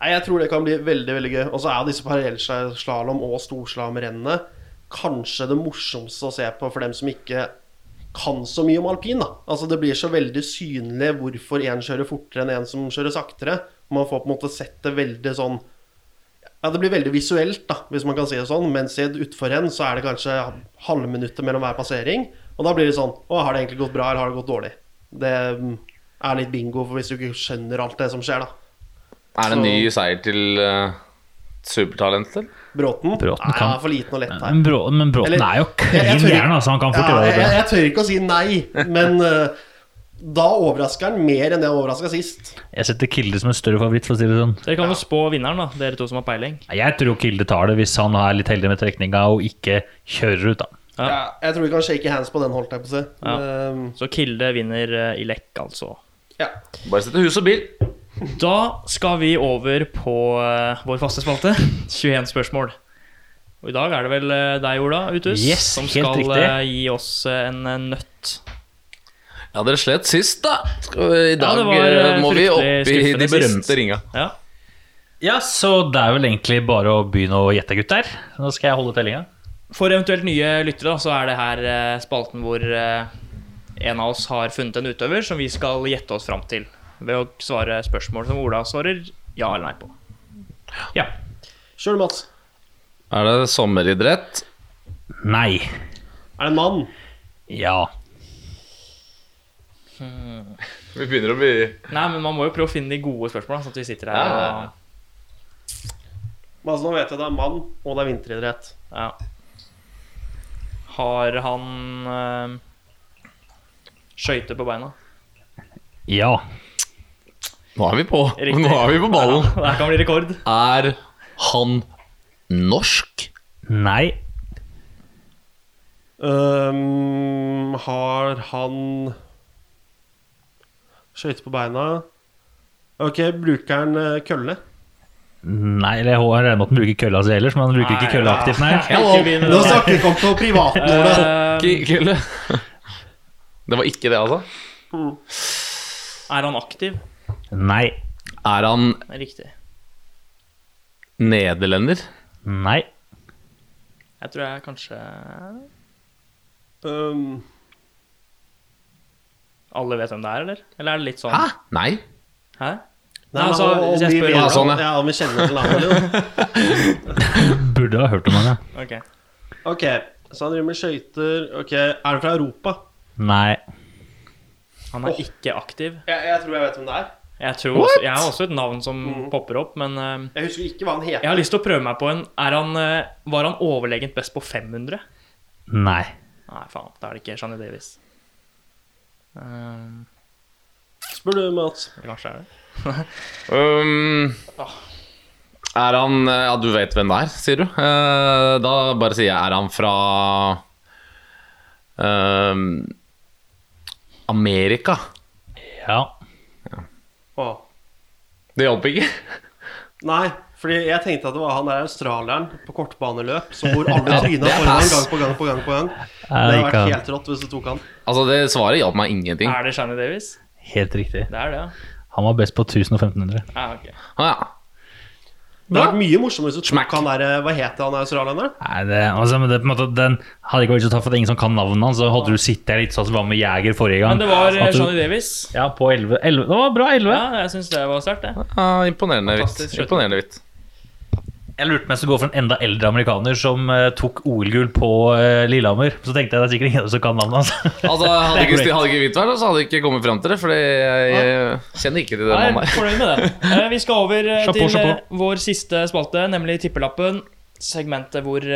Nei, jeg tror det kan bli veldig veldig gøy. Og så er jo disse parallellslalåm- og storslalåmrennene kanskje det morsomste å se på for dem som ikke kan så mye om alpin. da Altså Det blir så veldig synlig hvorfor en kjører fortere enn en som kjører saktere. Man får på en måte sett det veldig sånn Ja, det blir veldig visuelt, da hvis man kan si det sånn. Mens i et utforrenn så er det kanskje halvminuttet mellom hver passering. Og da blir det sånn Å, har det egentlig gått bra, eller har det gått dårlig? Det mm, er litt bingo for hvis du ikke skjønner alt det som skjer, da. Er det en ny seier til uh, supertalentet? Bråten? Bråten Nei, kan- er for liten og lett her. Men, Brå, men Bråten Eller- er jo Jeg- jeg klin gæren, altså. Han kan fort gjøre ja, det. jeg tør ikke å si nei, men uh, da overrasker han mer enn det han overraska sist. Jeg setter Kilde som en større favoritt, for å si det sånn. Dere kan jo spå vinneren, da, dere to som har peiling. Jeg tror Kilde tar det hvis han er litt heldig med trekninga og ikke kjører ut, da. Ja. Ja, jeg tror vi kan shake hands på den, holdt jeg på å si. Ja. Um, Så Kilde vinner uh, i lekk, altså. ja. Bare sette hus og bil. Da skal vi over på eh, vår faste spalte. 21 spørsmål. Og i dag er det vel eh, deg, Ola Uthus, Yes, som skal riktig. eh, gi oss en nøtt. Ja, dere slet sist, da. I dag eh, må vi opp i de berømte ringa. Ja. Ja, så det er vel egentlig bare å begynne å gjette, gutter. Nå skal jeg holde tellinga. For eventuelt nye lyttere da, så er det her spalten hvor en av oss har funnet en utøver som vi skal gjette oss fram til ved å svare spørsmål som Ola svarer ja eller nei på. Ja. Kjør du, Mats. Er det sommeridrett? Nei. Er det en mann? Ja. Vi begynner å bli Nei, men man må jo prøve å finne de gode spørsmålene, sånn at vi sitter her Ja. og altså, nå vet jeg det er mann, og det er vinteridrett. Ja. Har han øh, skøyter på beina? Ja. Nå er vi på. Riktig. Nå er vi på ballen. Ja, det kan bli rekord. Er han norsk? Nei. Um, har han skøyter på beina? Ok, bruker han eh, kølle? Nei, eller jeg regner med at han bruker kølla si ellers, men han bruker ikke kølle aktivt, nei. Nå snakker vi ikke om på privaten, Ola. Eh. Det var ikke det, altså? er han aktiv? Nei. Er han Riktig. nederlender? Nei. Jeg tror jeg kanskje Um, Alle vet hvem det er, eller? Eller er det litt sånn Hæ? Nei. Hæ? nei, Nei, altså, om- hvis jeg vi spør- vet- Ja, sånn, ja. ja, om vi kjenner til navnet, jo. Burde ha hørt om han, ja. Ok. Ok, så han driver med skøyter. Ok, er han fra Europa? Nei. Han er Åh. ikke aktiv. Jeg, jeg tror jeg vet hvem det er. Jeg, tror også, jeg har også et navn som popper opp, men uh, Jeg husker ikke hva han heter. jeg har lyst til å prøve meg på en er han, uh, Var han overlegent best på 500? Nei. Nei, faen. Da er det ikke Shani Davis. Uh, Spør du, Mats. kanskje er det. Um, er han Ja, du vet hvem det er, sier du? Eh, da bare sier jeg Er han fra Amerika? Ja. Åh. Det hjalp ikke? Nei, fordi jeg tenkte at det var han der australieren på kortbaneløp som hvor alle Ja, tryna foran gang på gang på gang. på gang Det hadde vært helt rått hvis du tok han. Altså, det svaret hjalp meg ingenting. Er det Shani Davis? Helt riktig. Det er det, ja. Han var best på 1000 og 1500. ja ok. Ah, ja. Det hadde vært mye morsommere hvis du tok han der Hva heter han australieren? Nei, det, altså, men det, på en måte, den hadde ikke vært så tatt for det er ingen som kan navnet hans. Så hadde du sittet her litt sånn som var med Jæger forrige gang. Men det var eh, At du- Johnny Davis. Ja, på 11. 11. Det var bra, 11. Ja, jeg syns det var sterkt, det. Ja, imponerende hvitt. Imponerende hvitt. Jeg lurte meg å gå for en enda eldre amerikaner som uh, tok OL-gull på uh, Lillehammer. Så tenkte jeg det er sikkert ingen som kan navnet hans. Altså, hadde er ikke, hadde ikke hvitt vært, så hadde jeg ikke kommet fram til det. Fordi jeg, jeg kjenner ikke til den mannen er der. fornøyd med det. Eh, Vi skal over Chapeau, til chapeau. vår siste spalte, nemlig Tippelappen. Segmentet hvor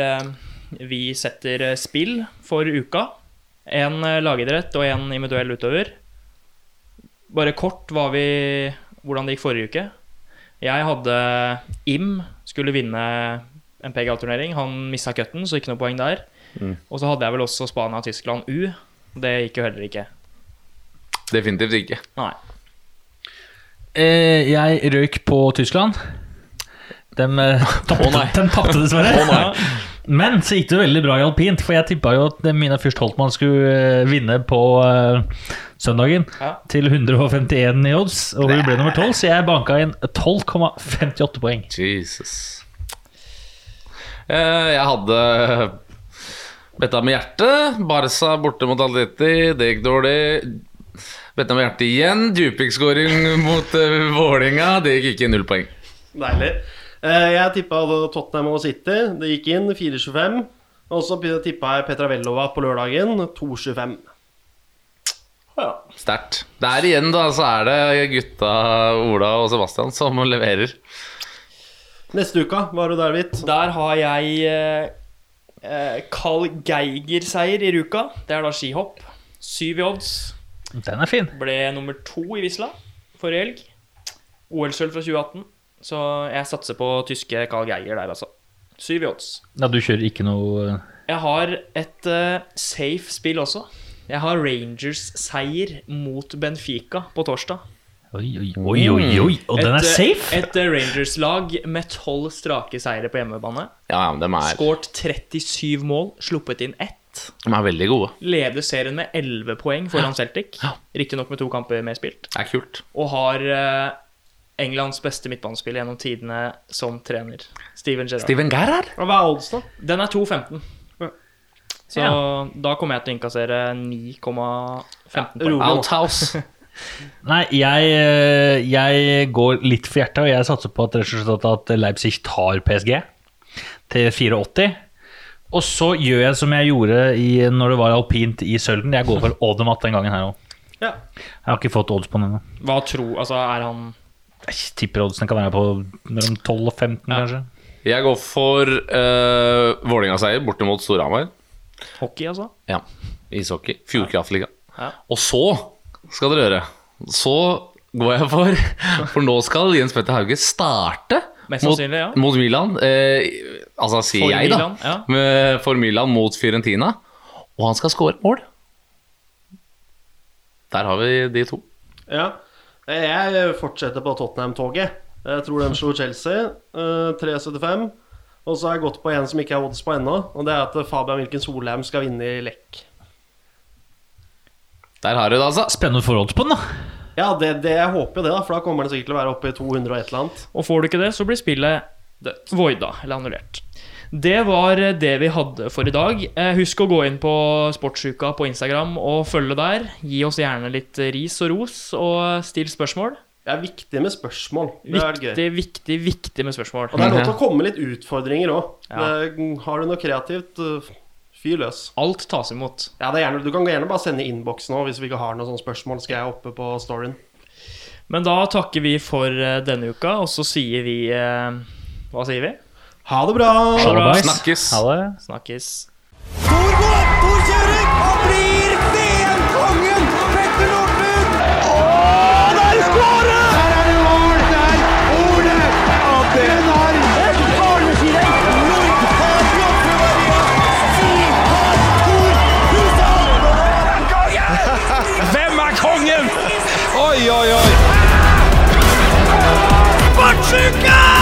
vi setter spill for uka. En lagidrett og en individuell utøver. Bare kort vi, hvordan det gikk forrige uke. Jeg hadde Im skulle vinne en PGA-turnering. Han mista cutten, så ikke noe poeng der. Mm. Og så hadde jeg vel også Spania og Tyskland U. Det gikk jo heller ikke. Definitivt ikke. Nei. Eh, jeg røyk på Tyskland. De uh, tapte tapte dessverre. Ja. Men så gikk det veldig bra i alpint, for jeg tippa jo at Mina Fürst Holtmann skulle eh, vinne på uh, søndagen Ja. til 151 i odds, og hun ble nummer 12, så jeg banka inn 12,58 poeng. Jesus. Eh, Jeg hadde betta med hjertet. Barca borte mot Atleti, det gikk dårlig. Betta med hjertet igjen. Djupik-skåring mot Vålinga, det gikk ikke null poeng. Deilig. Eh, Jeg tippa Tottenham og City. Det gikk inn 4,25. Og så tippa jeg Petra Vellova på lørdagen 2,25. Ja. Sterkt. Der igjen, da, så er det gutta Ola og Sebastian som leverer. Neste uka, var du der, Hvitt? Der har jeg eh, eh, Carl Geiger-seier i Ruka. Det er da skihopp. Syv i odds. Den er fin. Ble nummer to i Visla forrige helg. OL-sølv fra 2018. Så jeg satser på tyske Carl Geiger der, altså. Syv i odds. Ja, du kjører ikke noe Jeg har et uh, safe spill også. Jeg har Rangers-seier mot Benfica på torsdag. Oi, oi, oi, oi, oi. Og den er eh, safe? Et et Rangers-lag med tolv strake seire på hjemmebane. Ja, ja, men de er, Skåret 37 mål, sluppet inn ett. de er veldig gode. Leder serien med 11 poeng foran Celtic. Riktignok med to kamper mer spilt. Det er kult. Og har eh, Englands beste midtbanespill gjennom tidene som trener. Steven Gerrard. Steven Gerrard? Og Hva er odds, da? Den er 2,15. Så da kommer jeg til å innkassere 9,15 poeng. Outhouse. Nei, jeg, eh, jeg går litt for hjertet, og jeg satser på at, at Leipzig tar PSG til 84. Og så gjør jeg som jeg gjorde i, når det var alpint i Sølden. Jeg går for Odemat den gangen her òg. Ja. Jeg har ikke fått odds på den ennå. Hva tro Altså, er han Jeg tipper oddsene kan være på mellom 12 og 15, kanskje. Jeg går for uh, Vålerenga-seier borte mot Storhamar. hockey, altså? Ja, ishockey. Fjordkraftliga. Ja. Og så skal dere høre Så går jeg for For nå skal Jens Petter Hauge starte mot, ja. mot Milan. Eh, altså sier For jeg, da. Milan, ja. Med, for Milan mot Fiorentina. Og han skal score mål. Der har vi de to. Ja. Jeg fortsetter på Tottenham-toget. Jeg tror de slo Chelsea. eh, 3,75. Og så har jeg gått på en som ikke er odds på ennå, og det er at Fabian Wilken Solheim skal vinne i lekk. Der har du det, altså. Spennende forhold på den, da. Ja, det, det, jeg håper jo det, da, for da kommer den sikkert til å være oppe i 200 og et eller annet. Og får du ikke det, så blir spillet Dødt. voida, eller annullert. Det var det vi hadde for i dag. Eh, Husk å gå inn på Sportsuka på Instagram og følge der. Gi oss gjerne litt ris og ros, og still spørsmål. Det er viktig med spørsmål. Det er gøy. Viktig, viktig, med spørsmål. Og det er lov til å komme litt utfordringer òg. Ja. Har du noe kreativt, uh, fyr løs. Alt tas imot. Ja, det er gjerne, du kan gjerne bare sende innboksen nå hvis vi ikke har noen sånne spørsmål. Skal jeg oppe på storyen. Men da takker vi for eh, denne uka, og så sier vi eh, Hva sier vi? Ha det bra. Ha det bra. Snakkes. Ha det. Snakkes. Thor går opp, Thor og blir VM-kongen! Petter Northug! Og der skårer! Der er det mål! Der Ole Adenar! Hvem er kongen? Oi, oi, oi! Bartsjuka!